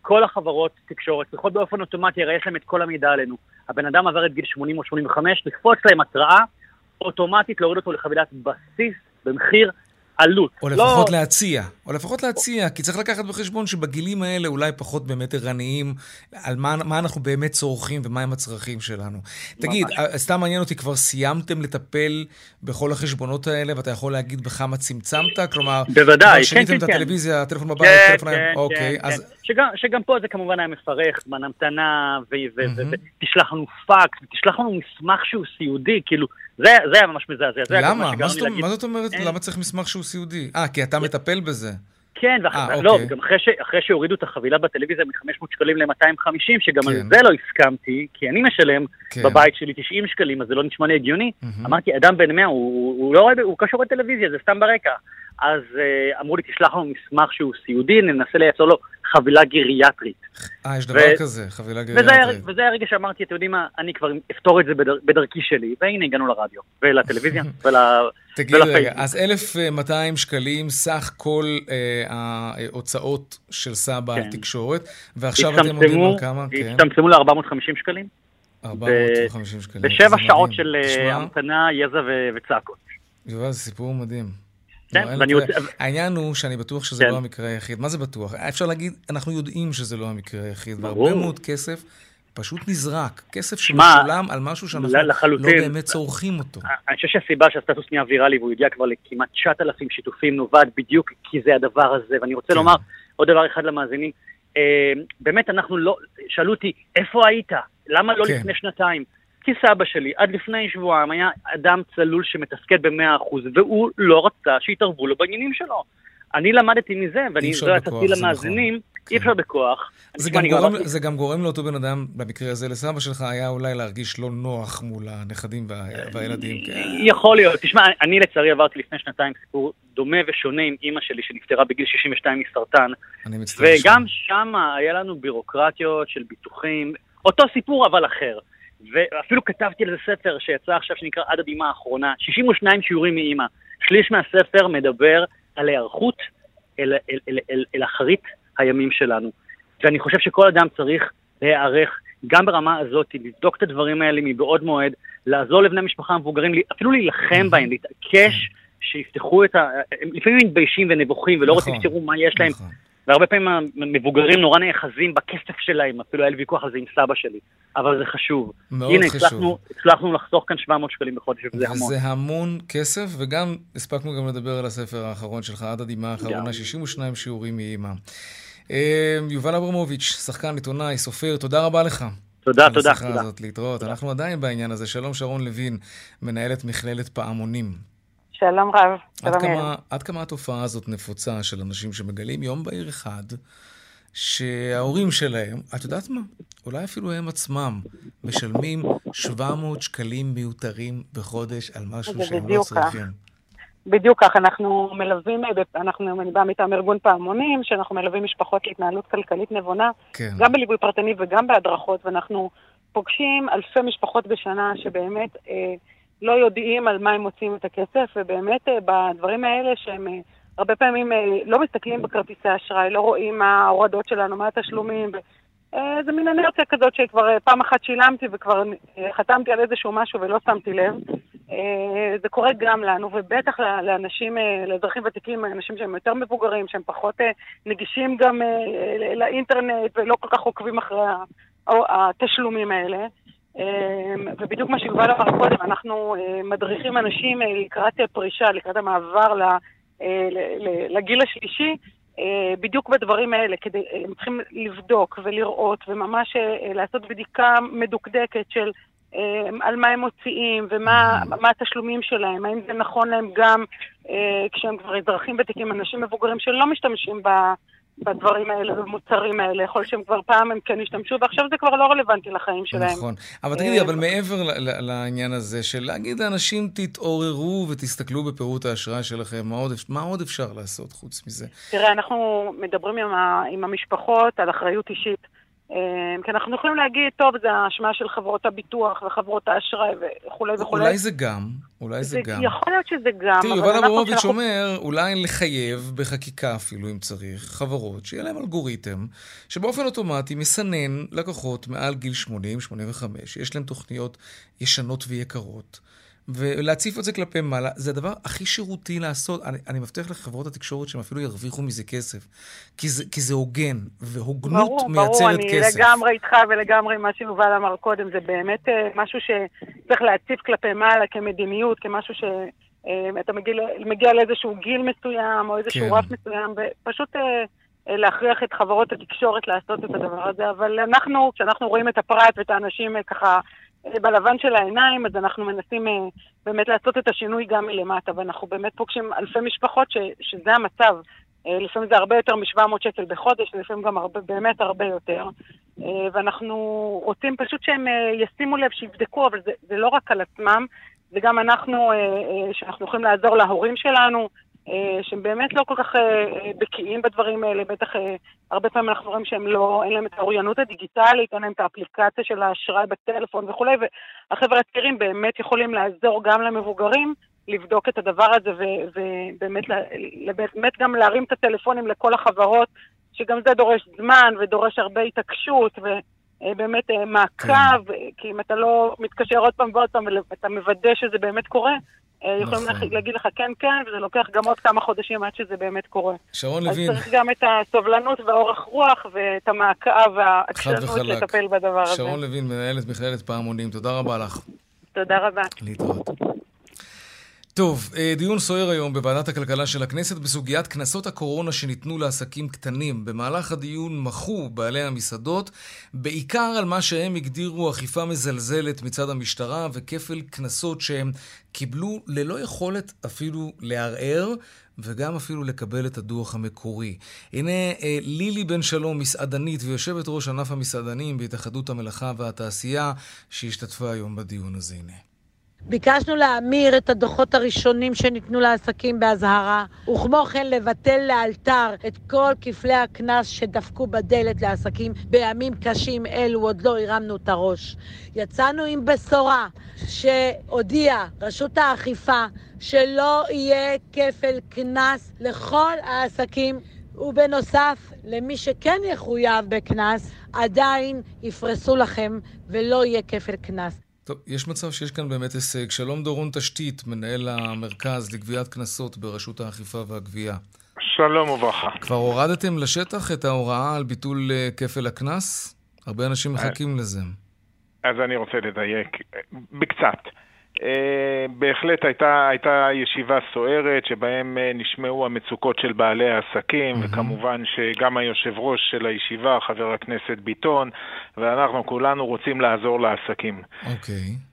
כל החברות תקשורת צריכות באופן אוטומטי, הרי יש להם את כל המידע עלינו. הבן אדם עבר את גיל 80 או 85, לקפוץ להם התראה, אוטומטית להוריד אותו לחבילת בסיס במחיר עלות. או לא- לפחות לא... להציע, או לפחות להציע, כי צריך לקחת בחשבון שבגילים האלה אולי פחות באמת ערניים על מה, מה אנחנו באמת צורכים ומהם הצרכים שלנו. תגיד, ממש. אה, סתם מעניין אותי, כבר סיימתם לטפל בכל החשבונות האלה, ואתה יכול להגיד בכמה צמצמת? כלומר, בוודאי, כן, כן, שיניתם את כן. הטלוויזיה, הטלפון בבית, כן, הטלפון... כן, אוקיי, כן, אז... כן. שגם, שגם פה זה כמובן היה מפרך, זמן המתנה, ותשלח לנו פאקס, ותשלח לנו מסמך שהוא סיעודי, כאילו... זה, זה היה ממש מזעזע. למה? מה זאת, מה זאת אומרת, אין... למה צריך מסמך שהוא סיעודי? אה, כי אתה מטפל בזה. כן, ואח... אה, אה, לא, אוקיי. גם אחרי, ש... אחרי שהורידו את החבילה בטלוויזיה מ-500 שקלים ל-250, שגם כן. על זה לא הסכמתי, כי אני משלם כן. בבית שלי 90 שקלים, אז זה לא נשמע לי הגיוני. אמ-המ. אמרתי, אדם בן 100, הוא, הוא לא רואה, הוא קשור בטלוויזיה, זה סתם ברקע. אז uh, אמרו לי, תשלח לנו מסמך שהוא סיעודי, ננסה לייצר לו חבילה גריאטרית. אה, יש דבר ו... כזה, חבילה גריאטרית. וזה, וזה הרגע שאמרתי, אתם יודעים מה, אני כבר אפתור את זה בדר, בדרכי שלי, והנה הגענו לרדיו, ולטלוויזיה, (laughs) ול... תגיד רגע, אז 1,200 שקלים סך כל אה, ההוצאות של סבא כן. על תקשורת, ועכשיו אתם עומדים על כמה? כן. הצטמצמו ל-450 שקלים. 450 שקלים. בשבע שעות של אה, המתנה, יזע וצעקות. יובל, זה סיפור מדהים. כן, לא, ואני רוצה... העניין הוא שאני בטוח שזה כן. לא המקרה היחיד. מה זה בטוח? אפשר להגיד, אנחנו יודעים שזה לא המקרה היחיד, והרבה מאוד כסף פשוט נזרק. כסף שמשולם על משהו שאנחנו לא לחלוטין. לא באמת צורכים אותו. אני חושב שהסיבה שהסטטוס נהיה ויראלי והוא הגיע כבר לכמעט 9,000 שיתופים נובעת בדיוק כי זה הדבר הזה. ואני רוצה כן. לומר עוד דבר אחד למאזינים. אה, באמת, אנחנו לא... שאלו אותי, איפה היית? למה לא כן. לפני שנתיים? כי סבא שלי עד לפני שבועיים היה אדם צלול שמתפקד במאה אחוז, והוא לא רצה שיתערבו לו בעניינים שלו. אני למדתי מזה, ואני לא יצאתי למאזינים. אי אפשר בכוח. זה גם, גורם, לא... זה גם גורם לאותו בן אדם, במקרה הזה, לסבא שלך, היה אולי להרגיש לא נוח מול הנכדים וה... והילדים. כן. יכול להיות. תשמע, אני לצערי עברתי לפני שנתיים סיפור דומה ושונה עם אימא שלי, שנפטרה בגיל 62 מסרטן. אני מצטער. וגם שם היה לנו בירוקרטיות של ביטוחים, אותו סיפור אבל אחר. ואפילו כתבתי על זה ספר שיצא עכשיו שנקרא עד הבימה האחרונה, 62 שיעורים מאימא. שליש מהספר מדבר על היערכות אל, אל, אל, אל, אל אחרית הימים שלנו. ואני חושב שכל אדם צריך להיערך גם ברמה הזאת, לבדוק את הדברים האלה מבעוד מועד, לעזור לבני משפחה המבוגרים, אפילו להילחם בהם, להתעקש שיפתחו את ה... הם לפעמים מתביישים ונבוכים ולא רוצים שתראו מה יש להם. נכון. והרבה פעמים המבוגרים נורא נאחזים בכסף שלהם, אפילו היה לי ויכוח על זה עם סבא שלי, אבל זה חשוב. מאוד הנה, חשוב. הנה, הצלחנו לחסוך כאן 700 שקלים בחודש, וזה המון. וזה המון כסף, וגם הספקנו גם לדבר על הספר האחרון שלך, עד הדמעה האחרונה, 62 שיעורים מאימא. אה, יובל אברמוביץ', שחקן, עיתונאי, סופר, תודה רבה לך. תודה, תודה. תודה. הזאת להתראות. תודה. אנחנו עדיין בעניין הזה. שלום שרון לוין, מנהלת מכללת פעמונים. שלום רב. עד כמה, עד כמה התופעה הזאת נפוצה של אנשים שמגלים יום בהיר אחד שההורים שלהם, את יודעת מה? אולי אפילו הם עצמם משלמים 700 שקלים מיותרים בחודש על משהו שהם לא צריכים. בדיוק כך, אנחנו מלווים, אנחנו, אני באה מטעם ארגון פעמונים, שאנחנו מלווים משפחות להתנהלות כלכלית נבונה, כן. גם בליווי פרטני וגם בהדרכות, ואנחנו פוגשים אלפי משפחות בשנה שבאמת אה, לא יודעים על מה הם מוצאים את הכסף, ובאמת אה, בדברים האלה שהם אה, הרבה פעמים אה, לא מסתכלים בכרטיסי אשראי, לא רואים מה ההורדות שלנו, מה התשלומים. זה מין אנרציה כזאת שכבר פעם אחת שילמתי וכבר חתמתי על איזשהו משהו ולא שמתי לב. זה קורה גם לנו, ובטח לאנשים, לאזרחים ותיקים, אנשים שהם יותר מבוגרים, שהם פחות נגישים גם לאינטרנט ולא כל כך עוקבים אחרי התשלומים האלה. אמ, ובדיוק מה שיובל אמר קודם, אנחנו אה, מדריכים אנשים אה, לקראת פרישה, לקראת המעבר אה, לגיל השלישי, בדיוק בדברים האלה, כדי, הם צריכים לבדוק ולראות וממש לעשות בדיקה מדוקדקת של על מה הם מוציאים ומה התשלומים שלהם, האם זה נכון להם גם כשהם כבר אזרחים ותיקים, אנשים מבוגרים שלא משתמשים ב... בדברים האלה, במוצרים האלה. יכול שהם כבר פעם הם כן השתמשו, ועכשיו זה כבר לא רלוונטי לחיים שלהם. נכון. אבל תגידי, אבל מעבר לעניין הזה של להגיד לאנשים, תתעוררו ותסתכלו בפירוט האשראי שלכם, מה עוד, מה עוד אפשר לעשות חוץ מזה? תראה, אנחנו מדברים עם, עם המשפחות על אחריות אישית. אמ, כי אנחנו יכולים להגיד, טוב, זה האשמה של חברות הביטוח וחברות האשראי וכולי וכולי. אולי זה גם, אולי זה, זה גם. יכול להיות שזה גם. תראי, יובל אברמוביץ' שאנחנו... אומר, אולי לחייב בחקיקה אפילו, אם צריך, חברות, שיהיה להם אלגוריתם, שבאופן אוטומטי מסנן לקוחות מעל גיל 80-85, יש להם תוכניות ישנות ויקרות. ולהציף את זה כלפי מעלה, זה הדבר הכי שירותי לעשות. אני, אני מבטיח לחברות התקשורת שהם אפילו ירוויחו מזה כסף. כי זה, כי זה הוגן, והוגנות ברור, מייצרת ברור, כסף. ברור, ברור, אני לגמרי איתך ולגמרי מה שיובל אמר קודם. זה באמת uh, משהו שצריך להציף כלפי מעלה כמדיניות, כמשהו ש... Uh, אתה מגיע, מגיע לאיזשהו גיל מסוים, או איזשהו כן. רף מסוים, ופשוט uh, להכריח את חברות התקשורת לעשות את הדבר הזה. אבל אנחנו, כשאנחנו רואים את הפרט ואת האנשים ככה בלבן של העיניים, אז אנחנו מנסים אה, באמת לעשות את השינוי גם מלמטה, ואנחנו באמת פוגשים אלפי משפחות ש, שזה המצב. אה, לפעמים זה הרבה יותר מ-700 שקל בחודש, לפעמים גם הרבה, באמת הרבה יותר. אה, ואנחנו רוצים פשוט שהם ישימו לב, שיבדקו, אבל זה, זה לא רק על עצמם, זה גם אנחנו, שאנחנו יכולים לעזור להורים שלנו, שהם באמת לא כל כך אה, אה, בקיאים בדברים האלה, בטח הרבה פעמים אנחנו רואים שהם לא, אין להם את האוריינות הדיגיטלית, אין להם את האפליקציה של האשראי בטלפון וכולי, והחבר'ה הצעירים באמת יכולים לעזור גם למבוגרים לבדוק את הדבר הזה, ובאמת באמת גם להרים את הטלפונים לכל החברות, שגם זה דורש זמן ודורש הרבה התעקשות, ובאמת מעקב, כן. כי אם אתה לא מתקשר עוד פעם ועוד פעם ואתה מוודא שזה באמת קורה, אה, יכולים נכון. להגיד לך כן, כן, וזה לוקח גם עוד כמה חודשים עד שזה באמת קורה. שרון לוין. אז צריך גם את הסובלנות והאורך רוח ואת המעקב והעקשנות לטפל בדבר הזה. שרון לוין, מנהלת מכללת פעמונים, תודה רבה לך. תודה רבה. להתראות. טוב, אה, דיון סוער היום בוועדת הכלכלה של הכנסת בסוגיית קנסות הקורונה שניתנו לעסקים קטנים. במהלך הדיון מחו בעלי המסעדות בעיקר על מה שהם הגדירו אכיפה מזלזלת מצד המשטרה וכפל קנסות שהם קיבלו ללא יכולת אפילו לערער וגם אפילו לקבל את הדוח המקורי. הנה אה, לילי בן שלום, מסעדנית ויושבת ראש ענף המסעדנים בהתאחדות המלאכה והתעשייה, שהשתתפה היום בדיון הזה. הנה. ביקשנו להמיר את הדוחות הראשונים שניתנו לעסקים באזהרה, וכמו כן לבטל לאלתר את כל כפלי הקנס שדפקו בדלת לעסקים בימים קשים אלו, עוד לא הרמנו את הראש. יצאנו עם בשורה שהודיעה רשות האכיפה שלא יהיה כפל קנס לכל העסקים ובנוסף, למי שכן יחויב בקנס, עדיין יפרסו לכם ולא יהיה כפל קנס. טוב, יש מצב שיש כאן באמת הישג. שלום דורון תשתית, מנהל המרכז לגביית קנסות ברשות האכיפה והגבייה. שלום וברכה. כבר הורדתם לשטח את ההוראה על ביטול אה, כפל הקנס? הרבה אנשים מחכים לזה. אז אני רוצה לדייק. בקצת. אה, בהחלט הייתה, הייתה ישיבה סוערת שבהם אה, נשמעו המצוקות של בעלי העסקים mm-hmm. וכמובן שגם היושב ראש של הישיבה, חבר הכנסת ביטון, ואנחנו כולנו רוצים לעזור לעסקים. אוקיי. Okay.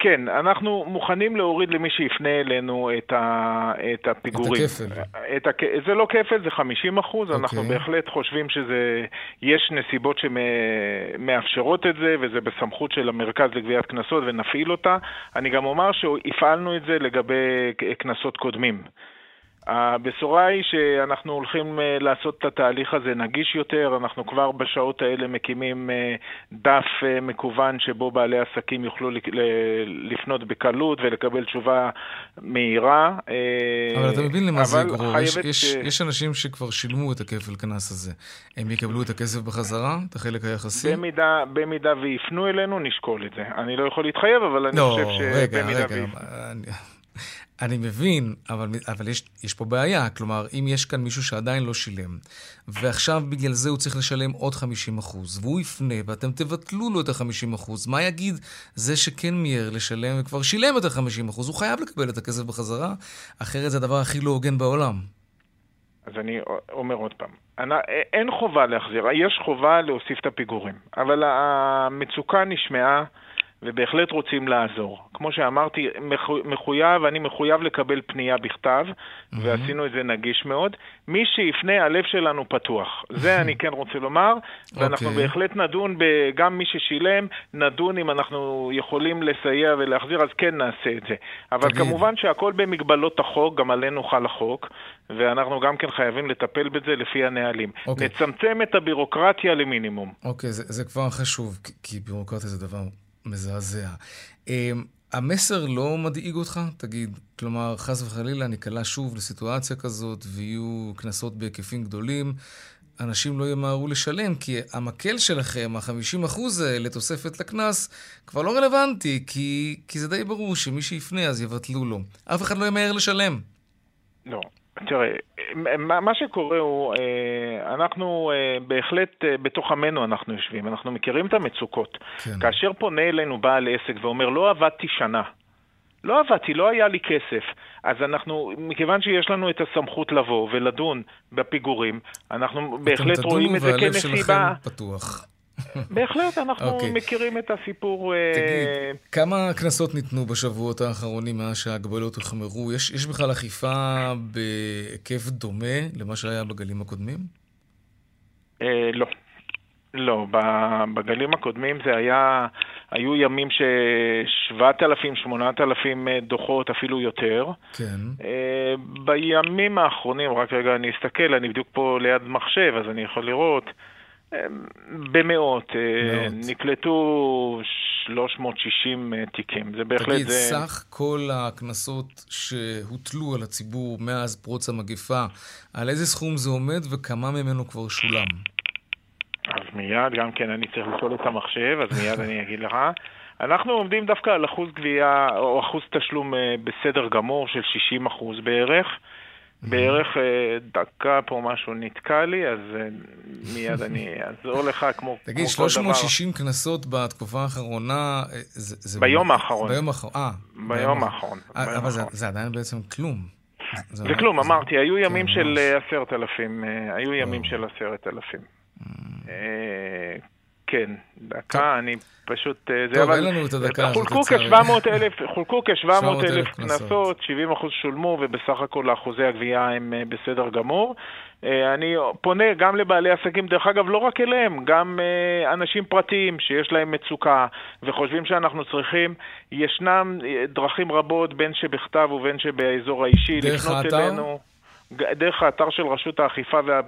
כן, אנחנו מוכנים להוריד למי שיפנה אלינו את, ה, את הפיגורים. את הכפל. את הכ... זה לא כפל, זה 50 אחוז. Okay. אנחנו אוקיי. בהחלט חושבים שיש נסיבות שמאפשרות את זה, וזה בסמכות של המרכז לגביית קנסות, ונפעיל אותה. אני גם אומר שהפעלנו את זה לגבי קנסות קודמים. הבשורה היא שאנחנו הולכים אה, לעשות את התהליך הזה נגיש יותר, אנחנו כבר בשעות האלה מקימים אה, דף אה, מקוון שבו בעלי עסקים יוכלו לפנות בקלות ולקבל תשובה מהירה. אבל אתה מבין למה זה יגרור, יש, יש, יש אנשים שכבר שילמו את הכפל קנס הזה, הם יקבלו את הכסף בחזרה, את החלק היחסי? במידה, במידה ויפנו אלינו, נשקול את זה. אני לא יכול להתחייב, אבל אני לא, חושב שבמידה רגע, רגע, רגע. אני מבין, אבל, אבל יש, יש פה בעיה. כלומר, אם יש כאן מישהו שעדיין לא שילם, ועכשיו בגלל זה הוא צריך לשלם עוד 50 והוא יפנה, ואתם תבטלו לו את ה-50 מה יגיד זה שכן מיהר לשלם וכבר שילם את ה-50 הוא חייב לקבל את הכסף בחזרה, אחרת זה הדבר הכי לא הוגן בעולם. אז אני אומר עוד פעם, אין חובה להחזיר, יש חובה להוסיף את הפיגורים, אבל המצוקה נשמעה. ובהחלט רוצים לעזור. כמו שאמרתי, מחויב, אני מחויב לקבל פנייה בכתב, mm-hmm. ועשינו את זה נגיש מאוד. מי שיפנה, הלב שלנו פתוח. זה אני כן רוצה לומר, ואנחנו okay. אוקיי. בהחלט נדון, גם מי ששילם, נדון אם אנחנו יכולים לסייע ולהחזיר, אז כן נעשה את זה. אבל תגיד. כמובן שהכל במגבלות החוק, גם עלינו חל החוק, ואנחנו גם כן חייבים לטפל בזה לפי הנהלים. Okay. אוקיי. נצמצם את הבירוקרטיה למינימום. אוקיי, okay, זה, זה כבר חשוב, כי בירוקרטיה זה דבר מזעזע. אמ, המסר לא מדאיג אותך? תגיד, כלומר, חס וחלילה ניקלע שוב לסיטואציה כזאת ויהיו קנסות בהיקפים גדולים, אנשים לא ימהרו לשלם, כי המקל שלכם, ה-50% האלה, תוספת לקנס, כבר לא רלוונטי, כי, כי זה די ברור שמי שיפנה אז יבטלו לו. אף אחד לא ימהר לשלם. לא. תראה, מה שקורה הוא, אה, אנחנו אה, בהחלט אה, בתוך עמנו אנחנו יושבים, אנחנו מכירים את המצוקות. כן. כאשר פונה אלינו בעל עסק ואומר, לא עבדתי שנה, לא עבדתי, לא היה לי כסף. אז אנחנו, מכיוון שיש לנו את הסמכות לבוא ולדון בפיגורים, אנחנו בהחלט רואים את זה כנסיבה... אתם תדונו והלב שלכם פתוח. בהחלט, אנחנו okay. אוקיי. מכירים את הסיפור. אה, תגיד, uh... כמה קנסות ניתנו בשבועות האחרונים מאז שההגבלות הוחמרו? יש, יש בכלל אכיפה בהיקף דומה למה שהיה בגלים הקודמים? Uh, לא. לא, בגלים הקודמים זה היה, היו ימים ש-7,000, 8,000 דוחות, אפילו יותר. כן. בימים האחרונים, רק רגע אני אסתכל, אני בדיוק פה ליד מחשב, אז אני יכול לראות. במאות. אה, מאות. נקלטו 360 אה, תיקים. זה בהחלט... תגיד, זה... סך כל הקנסות שהוטלו על הציבור מאז פרוץ המגפה, על איזה סכום זה עומד וכמה ממנו כבר שולם? אז מיד, גם כן אני צריך לשאול את המחשב, אז מיד אני אגיד לך. (laughs) אנחנו עומדים דווקא על אחוז גבייה, או אחוז תשלום אה, בסדר גמור של 60 אחוז בערך. בערך אה, דקה פה משהו נתקע לי, אז אה, מיד אני (laughs) אעזור לך כמו, תגיד, 360 קנסות בתקופה האחרונה, אה, זה... ביום האחרון. ביום האחרון, אה. ביום האחרון. אבל זה עדיין בעצם כלום. זה כלום, אמרתי, היו ימים כן, של עשרת אלפים, היו ימים של עשרת אלפים. כן, דקה, אני פשוט... אה, טוב, אין לנו את הדקה הזאת, חולקו כ-700 אלף קנסות, 70 אחוז שולמו, ובסך הכל אחוזי הגבייה הם אה, בסדר גמור. אה, אני פונה גם לבעלי עסקים, דרך אגב, לא רק אליהם, גם אנשים פרטיים שיש להם מצוקה וחושבים שאנחנו צריכים, ישנם דרכים רבות, בין שבכתב ובין שבאזור האישי, לפנות אלינו. דרך האתר של רשות האכיפה וה...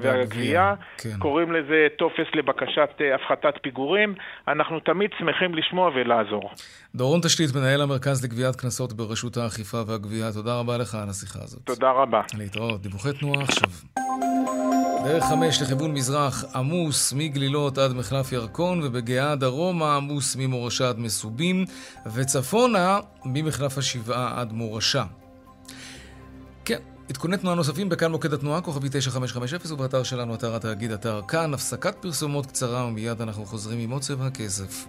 והגבייה, כן. קוראים לזה טופס לבקשת אה, הפחתת פיגורים. אנחנו תמיד שמחים לשמוע ולעזור. דורון תשתית, מנהל המרכז לגביית קנסות ברשות האכיפה והגבייה, תודה רבה לך על השיחה הזאת. תודה רבה. להתראות. דיווחי תנועה עכשיו. דרך חמש לכיוון מזרח עמוס מגלילות עד מחלף ירקון, ובגאה דרומה עמוס ממורשה עד מסובים, וצפונה ממחלף השבעה עד מורשה. עדכוני תנועה נוספים בכאן מוקד התנועה, כוכבי 9550 ובאתר שלנו, אתר התאגיד, אתר כאן. הפסקת פרסומות קצרה ומיד אנחנו חוזרים עם עוד צבע הכסף.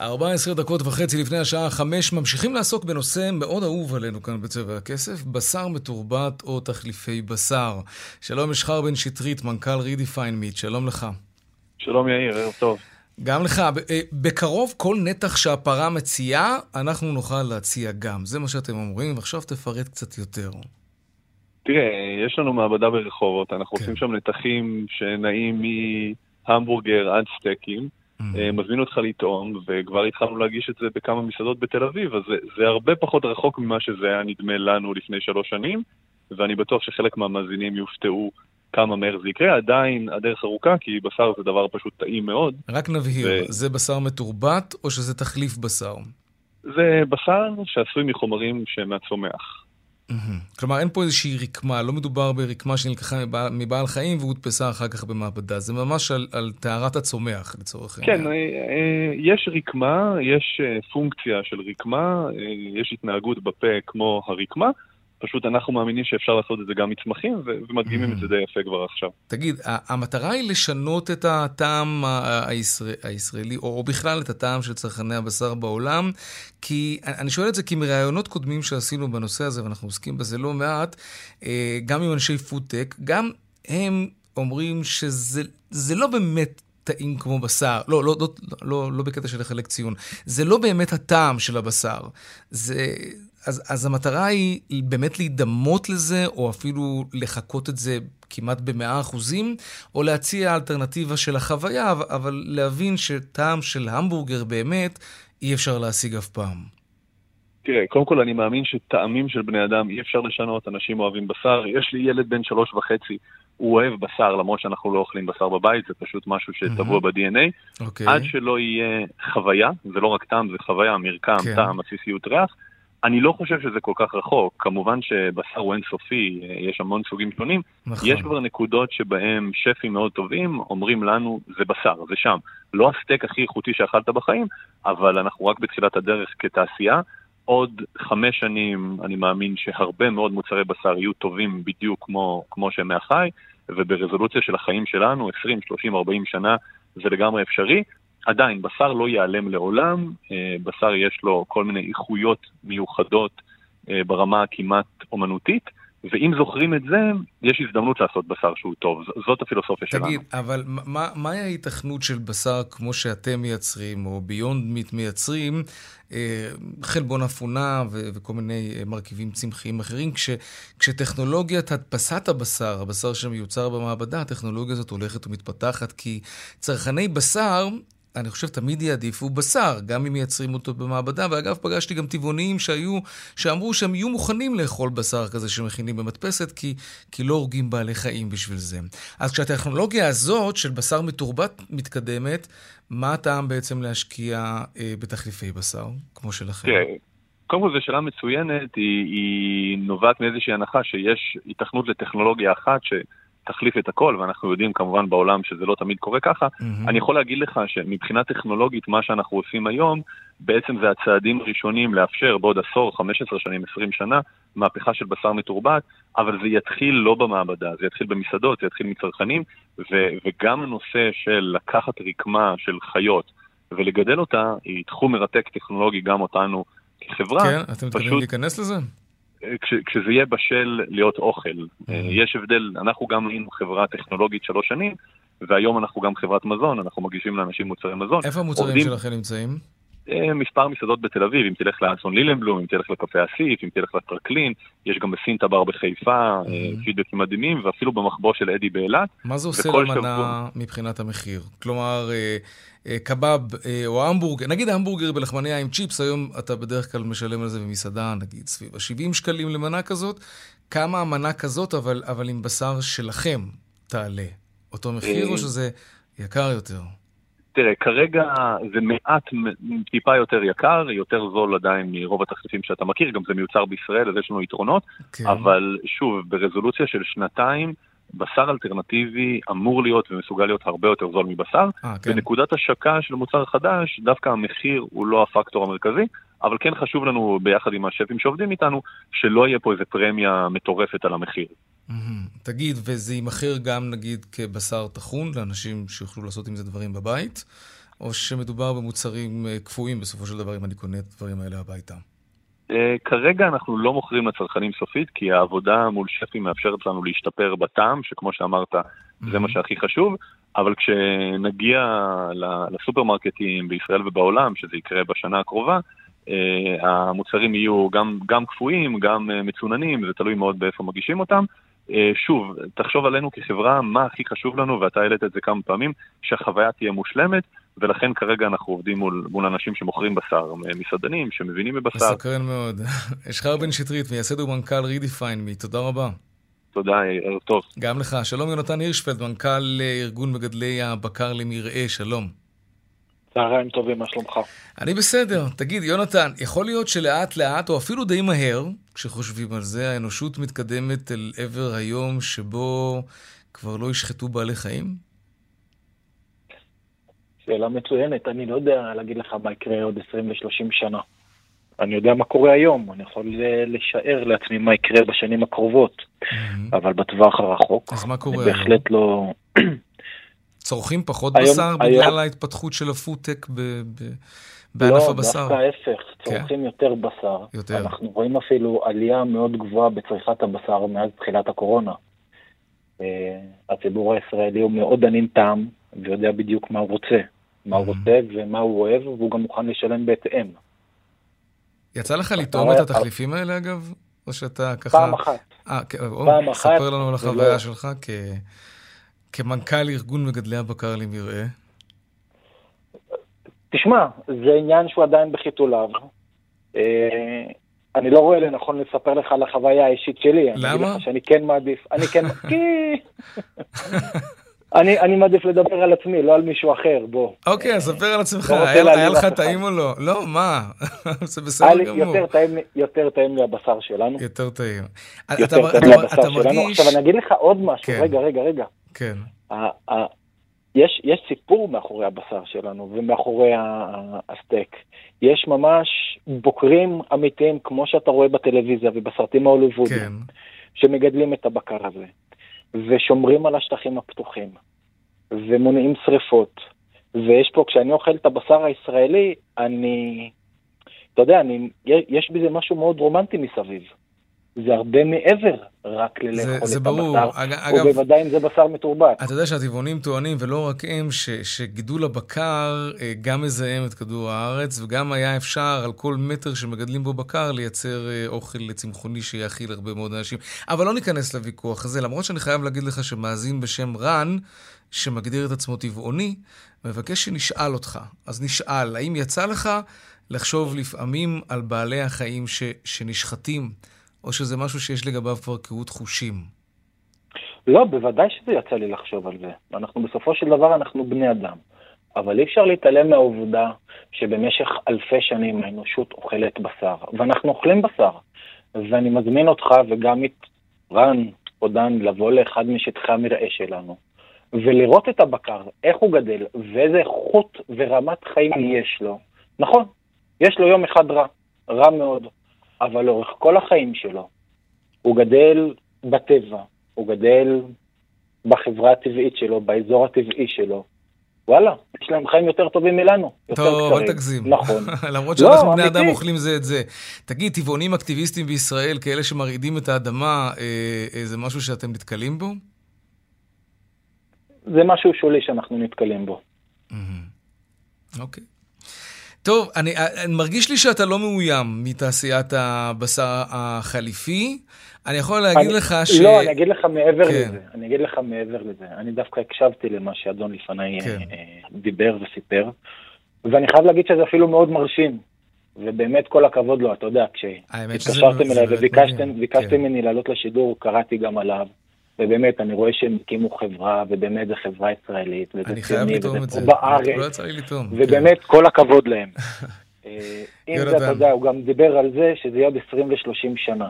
14 דקות וחצי לפני השעה 5 ממשיכים לעסוק בנושא מאוד אהוב עלינו כאן בצבע הכסף, בשר מתורבת או תחליפי בשר. שלום ישחר בן שטרית, מנכ"ל רידיפיין מיט, שלום לך. שלום יאיר, ערב טוב. גם לך. אה, בקרוב כל נתח שהפרה מציעה, אנחנו נוכל להציע גם. זה מה שאתם אומרים, ועכשיו תפרט קצת יותר. תראה, יש לנו מעבדה ברחובות, אנחנו כן. עושים שם נתחים שנעים מהמבורגר עד סטייקים. Mm-hmm. מזמין אותך לטעום, וכבר התחלנו להגיש את זה בכמה מסעדות בתל אביב, אז זה, זה הרבה פחות רחוק ממה שזה היה נדמה לנו לפני שלוש שנים, ואני בטוח שחלק מהמאזינים יופתעו כמה מהר זה יקרה, עדיין הדרך ארוכה, כי בשר זה דבר פשוט טעים מאוד. רק נבהיר, ו... זה בשר מתורבת או שזה תחליף בשר? זה בשר שעשוי מחומרים שמהצומח. Mm-hmm. כלומר, אין פה איזושהי רקמה, לא מדובר ברקמה שנלקחה מבעל, מבעל חיים והודפסה אחר כך במעבדה, זה ממש על, על טהרת הצומח לצורך העניין. כן, אה, אה, יש רקמה, יש אה, פונקציה של רקמה, יש התנהגות בפה כמו הרקמה, פשוט אנחנו מאמינים שאפשר לעשות את זה גם מצמחים, ומדגימים את זה די יפה כבר עכשיו. תגיד, המטרה היא לשנות את הטעם הישראל, הישראלי, או בכלל את הטעם של צרכני הבשר בעולם, כי אני שואל את זה כי מראיונות קודמים שעשינו בנושא הזה, ואנחנו עוסקים בזה לא מעט, אה, גם עם אנשי פודטק, גם הם אומרים שזה לא באמת טעים כמו בשר, לא, לא, לא, לא, לא בקטע של לחלק ציון, זה לא באמת הטעם של הבשר. זה, אז, אז המטרה היא באמת להידמות לזה, או אפילו לחקות את זה כמעט במאה אחוזים, או להציע אלטרנטיבה של החוויה, אבל להבין שטעם של המבורגר באמת אי אפשר להשיג אף פעם. תראה, קודם כל אני מאמין שטעמים של בני אדם אי אפשר לשנות, אנשים אוהבים בשר. יש לי ילד בן שלוש וחצי, הוא אוהב בשר, למרות שאנחנו לא אוכלים בשר בבית, זה פשוט משהו שטבוע mm-hmm. ב-DNA. Okay. עד שלא יהיה חוויה, זה לא רק טעם, זה חוויה, מרקם, כן. טעם, עסיסיות ריח. אני לא חושב שזה כל כך רחוק, כמובן שבשר הוא אינסופי, יש המון סוגים שונים. נכון. יש כבר נקודות שבהם שפים מאוד טובים אומרים לנו, זה בשר, זה שם. לא הסטייק הכי איכותי שאכלת בחיים, אבל אנחנו רק בתחילת הדרך כתעשייה. עוד חמש שנים אני מאמין שהרבה מאוד מוצרי בשר יהיו טובים בדיוק כמו, כמו שהם מהחי, וברזולוציה של החיים שלנו, 20, 30, 40 שנה, זה לגמרי אפשרי. עדיין, בשר לא ייעלם לעולם, אה, בשר יש לו כל מיני איכויות מיוחדות אה, ברמה הכמעט אומנותית, ואם זוכרים את זה, יש הזדמנות לעשות בשר שהוא טוב. זאת הפילוסופיה תגיד, שלנו. תגיד, אבל מה, מהי ההיתכנות של בשר כמו שאתם מייצרים, או ביונד מיט מייצרים, אה, חלבון אפונה ו- וכל מיני מרכיבים צמחיים אחרים, כש- כשטכנולוגיית הדפסת הבשר, הבשר שמיוצר במעבדה, הטכנולוגיה הזאת הולכת ומתפתחת, כי צרכני בשר אני חושב, תמיד יעדיפו בשר, גם אם מייצרים אותו במעבדה. ואגב, פגשתי גם טבעוניים שהיו, שאמרו שהם יהיו מוכנים לאכול בשר כזה שמכינים במדפסת, כי, כי לא הורגים בעלי חיים בשביל זה. אז כשהטכנולוגיה הזאת של בשר מתורבת מתקדמת, מה הטעם בעצם להשקיע אה, בתחליפי בשר, כמו שלכם? כן. קודם כל זו שאלה מצוינת, היא, היא נובעת מאיזושהי הנחה שיש היתכנות לטכנולוגיה אחת ש... תחליף את הכל, ואנחנו יודעים כמובן בעולם שזה לא תמיד קורה ככה, mm-hmm. אני יכול להגיד לך שמבחינה טכנולוגית, מה שאנחנו עושים היום, בעצם זה הצעדים הראשונים לאפשר בעוד עשור, 15 שנים, 20 שנה, מהפכה של בשר מתורבת, אבל זה יתחיל לא במעבדה, זה יתחיל במסעדות, זה יתחיל מצרכנים, ו- וגם הנושא של לקחת רקמה של חיות ולגדל אותה, היא תחום מרתק טכנולוגי גם אותנו כחברה. כן, אתם מתכוונים להיכנס לזה? כש, כשזה יהיה בשל להיות אוכל. Mm-hmm. יש הבדל, אנחנו גם היינו חברה טכנולוגית שלוש שנים, והיום אנחנו גם חברת מזון, אנחנו מגישים לאנשים מוצרי מזון. איפה המוצרים עובדים... שלכם נמצאים? אה, מספר מסעדות בתל אביב, אם תלך לאנסון לילנבלום, אם תלך לקפה אסיף, אם תלך לטרקלין, יש גם בסינטה בר בחיפה, mm-hmm. פידבקים מדהימים, ואפילו במחבוא של אדי באילת. מה זה עושה למנה שבוע... מבחינת המחיר? כלומר, קבב או המבורגר, נגיד המבורגר בלחמניה עם צ'יפס, היום אתה בדרך כלל משלם על זה במסעדה, נגיד סביב ה-70 שקלים למנה כזאת. כמה המנה כזאת, אבל, אבל עם בשר שלכם תעלה? אותו מחיר או שזה יקר יותר? תראה, כרגע זה מעט, טיפה יותר יקר, יותר זול עדיין מרוב התחליפים שאתה מכיר, גם זה מיוצר בישראל, אז יש לנו יתרונות, כן. אבל שוב, ברזולוציה של שנתיים, בשר אלטרנטיבי אמור להיות ומסוגל להיות הרבה יותר זול מבשר. 아, כן. בנקודת השקה של מוצר חדש, דווקא המחיר הוא לא הפקטור המרכזי, אבל כן חשוב לנו, ביחד עם השפים שעובדים איתנו, שלא יהיה פה איזה פרמיה מטורפת על המחיר. Mm-hmm. תגיד, וזה יימכר גם נגיד כבשר טחון לאנשים שיוכלו לעשות עם זה דברים בבית, או שמדובר במוצרים אה, קפואים בסופו של דבר אם אני קונה את הדברים האלה הביתה? Uh, כרגע אנחנו לא מוכרים לצרכנים סופית, כי העבודה מול שפים מאפשרת לנו להשתפר בטעם, שכמו שאמרת, mm-hmm. זה מה שהכי חשוב, אבל כשנגיע לסופרמרקטים בישראל ובעולם, שזה יקרה בשנה הקרובה, uh, המוצרים יהיו גם, גם קפואים, גם uh, מצוננים, זה תלוי מאוד באיפה מגישים אותם, אה, שוב, תחשוב עלינו כחברה, מה הכי חשוב לנו, ואתה העלית את זה כמה פעמים, שהחוויה תהיה מושלמת, ולכן כרגע אנחנו עובדים מול, מול אנשים שמוכרים בשר, מסעדנים, שמבינים בבשר. מסקרן מאוד. (laughs) אשחר בן שטרית, מייסד ומנכ"ל רידיפיין תודה רבה. תודה, ערב טוב. גם לך. שלום יונתן הירשפלד, מנכ"ל ארגון מגדלי הבקר למרעה, שלום. צהריים טובים, מה שלומך? אני בסדר. תגיד, יונתן, יכול להיות שלאט לאט, או אפילו די מהר, כשחושבים על זה, האנושות מתקדמת אל עבר היום שבו כבר לא ישחטו בעלי חיים? שאלה מצוינת. אני לא יודע להגיד לך מה יקרה עוד 20 ו-30 שנה. אני יודע מה קורה היום, אני יכול לשער לעצמי מה יקרה בשנים הקרובות, mm-hmm. אבל בטווח הרחוק, אז מה קורה אני בהחלט לא... (clears throat) צורכים פחות היום, בשר היום... בגלל ההתפתחות של הפודטק ב... ב... בענף לא, הבשר. לא, דווקא ההפך, כן. צורכים כן. יותר בשר. יותר. אנחנו רואים אפילו עלייה מאוד גבוהה בצריכת הבשר מאז תחילת הקורונה. Uh, הציבור הישראלי הוא מאוד ענין טעם, ויודע בדיוק מה הוא רוצה. מה הוא רוצה ומה הוא אוהב, והוא גם מוכן לשלם בהתאם. יצא לך לטעום את התחליפים האלה, אגב? או שאתה ככה... פעם אחת. אה, פעם אחת. ספר לנו על החוויה שלך כ... כמנכ"ל ארגון מגדלי הבקר למרעה? תשמע, זה עניין שהוא עדיין בחיתוליו. אה, אני לא רואה לנכון לספר לך על החוויה האישית שלי. למה? אני אגיד לך שאני כן מעדיף. אני כן... (laughs) כי... אני, אני מעדיף לדבר על עצמי, לא על מישהו אחר, בוא. אוקיי, אז ספר על עצמך, היה, לך טעים או לא? לא, מה? (laughs) זה בסדר גמור. יותר טעים, לי הבשר שלנו. יותר טעים. יותר אתה, טעים לי הבשר שלנו. עכשיו, אני אגיד לך עוד משהו, כן. רגע, רגע, רגע. כן. יש, יש סיפור מאחורי הבשר שלנו ומאחורי הסטייק. יש ממש בוקרים אמיתיים, כמו שאתה רואה בטלוויזיה ובסרטים ההוליוודיים, כן. שמגדלים את הבקר הזה, ושומרים על השטחים הפתוחים, ומונעים שריפות. ויש פה, כשאני אוכל את הבשר הישראלי, אני, אתה יודע, אני, יש בזה משהו מאוד רומנטי מסביב. זה הרבה מעבר רק ללאכול את ברור. הבשר, אגב, ובוודאי אם זה בשר מתורבת. אתה יודע שהטבעונים טוענים, ולא רק הם, ש, שגידול הבקר אה, גם מזהם את כדור הארץ, וגם היה אפשר על כל מטר שמגדלים בו בקר לייצר אה, אוכל צמחוני שיאכיל הרבה מאוד אנשים. אבל לא ניכנס לוויכוח הזה, למרות שאני חייב להגיד לך שמאזין בשם רן, שמגדיר את עצמו טבעוני, מבקש שנשאל אותך. אז נשאל, האם יצא לך לחשוב לפעמים על בעלי החיים ש, שנשחטים? או שזה משהו שיש לגביו כבר קהות חושים? לא, בוודאי שזה יצא לי לחשוב על זה. אנחנו בסופו של דבר, אנחנו בני אדם. אבל אי אפשר להתעלם מהעובדה שבמשך אלפי שנים האנושות אוכלת בשר, ואנחנו אוכלים בשר. ואני מזמין אותך וגם את רן או דן לבוא לאחד משטחי המרעה שלנו, ולראות את הבקר, איך הוא גדל, ואיזה איכות ורמת חיים יש לו. נכון, יש לו יום אחד רע, רע מאוד. אבל לאורך כל החיים שלו, הוא גדל בטבע, הוא גדל בחברה הטבעית שלו, באזור הטבעי שלו, וואלה, יש להם חיים יותר טובים מלנו. טוב, אל תגזים. נכון. (laughs) למרות שאנחנו לא, בני אדם אוכלים זה את זה. תגיד, טבעונים אקטיביסטים בישראל, כאלה שמרעידים את האדמה, אה, אה, זה משהו שאתם נתקלים בו? זה משהו שולי שאנחנו נתקלים בו. אוקיי. טוב, אני, אני מרגיש לי שאתה לא מאוים מתעשיית הבשר החליפי. אני יכול להגיד אני, לך ש... לא, אני אגיד לך מעבר כן. לזה. אני אגיד לך מעבר לזה. אני דווקא הקשבתי למה שאדון לפניי כן. אה, דיבר וסיפר, ואני חייב להגיד שזה אפילו מאוד מרשים. ובאמת כל הכבוד לו, אתה יודע, כשהתקשרתם אליי וביקשתם כן. ממני לעלות לשידור, קראתי גם עליו. ובאמת, אני רואה שהם הקימו חברה, ובאמת זו חברה ישראלית, וזה ציוני, וזה פה בארץ, לא ובאמת, כן. כל הכבוד להם. (laughs) אה, אם זה, אתה יודע, הוא גם דיבר על זה שזה יהיה עוד 20 ו-30 שנה.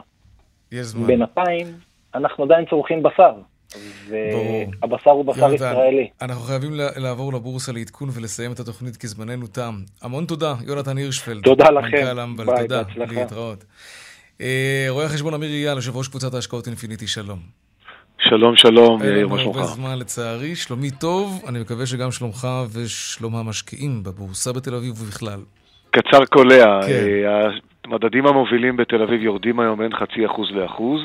יש זמן. בינתיים, אנחנו עדיין צורכים בשר. והבשר הוא בשר יונתן, ישראלי. אנחנו חייבים לעבור לבורסה לעדכון ולסיים את התוכנית כי זמננו תם. המון תודה, יונתן הירשפלד. תודה לכם. מנכ"ל אמבל, תודה. להתראות. אה, רואה החשבון אמיר אייל, יושב ראש קבוצת ההשקעות אינפיניטי, שלום. שלום, שלום, יאיר, מה שלומך? אין הרבה זמן לצערי, שלומי טוב, אני מקווה שגם שלומך ושלום המשקיעים בבורסה בתל אביב ובכלל. קצר קולע, כן. אה, המדדים המובילים בתל אביב יורדים היום בין חצי אחוז לאחוז.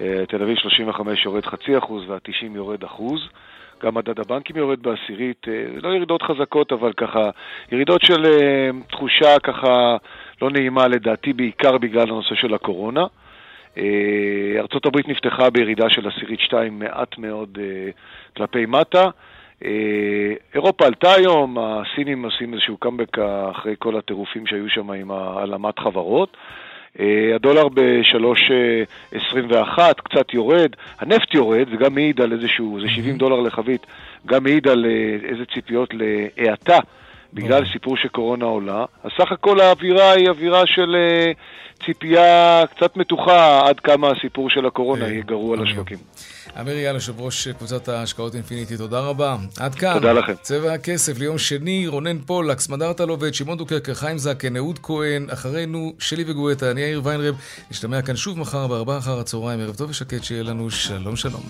אה, תל אביב 35 יורד חצי אחוז וה-90 יורד אחוז. גם מדד הבנקים יורד בעשירית, אה, לא ירידות חזקות, אבל ככה, ירידות של תחושה ככה לא נעימה לדעתי, בעיקר בגלל הנושא של הקורונה. אה, ארצות הברית נפתחה בירידה של עשירית שתיים מעט מאוד אה, כלפי מטה. אה, אירופה עלתה היום, הסינים עושים איזשהו קאמבק אחרי כל הטירופים שהיו שם עם העלמת חברות. הדולר ב-3.21, קצת יורד, הנפט יורד, זה גם מעיד על איזשהו, זה 70 דולר לחבית, גם מעיד על איזה ציפיות להאטה בגלל סיפור של קורונה עולה. אז סך הכל האווירה היא אווירה של ציפייה קצת מתוחה עד כמה הסיפור של הקורונה יהיה גרוע לשווקים. אמיר איל, יושב ראש קבוצת ההשקעות אינפיניטי, תודה רבה. עד כאן. תודה לכם. צבע הכסף ליום שני, רונן פולק, סמדרת לובד, שמעון דוקרקר, חיים זקן, אהוד כהן, אחרינו, שלי וגואטה, אני יאיר ויינרב. נשתמע כאן שוב מחר בארבעה אחר הצהריים, ערב טוב ושקט, שיהיה לנו שלום שלום.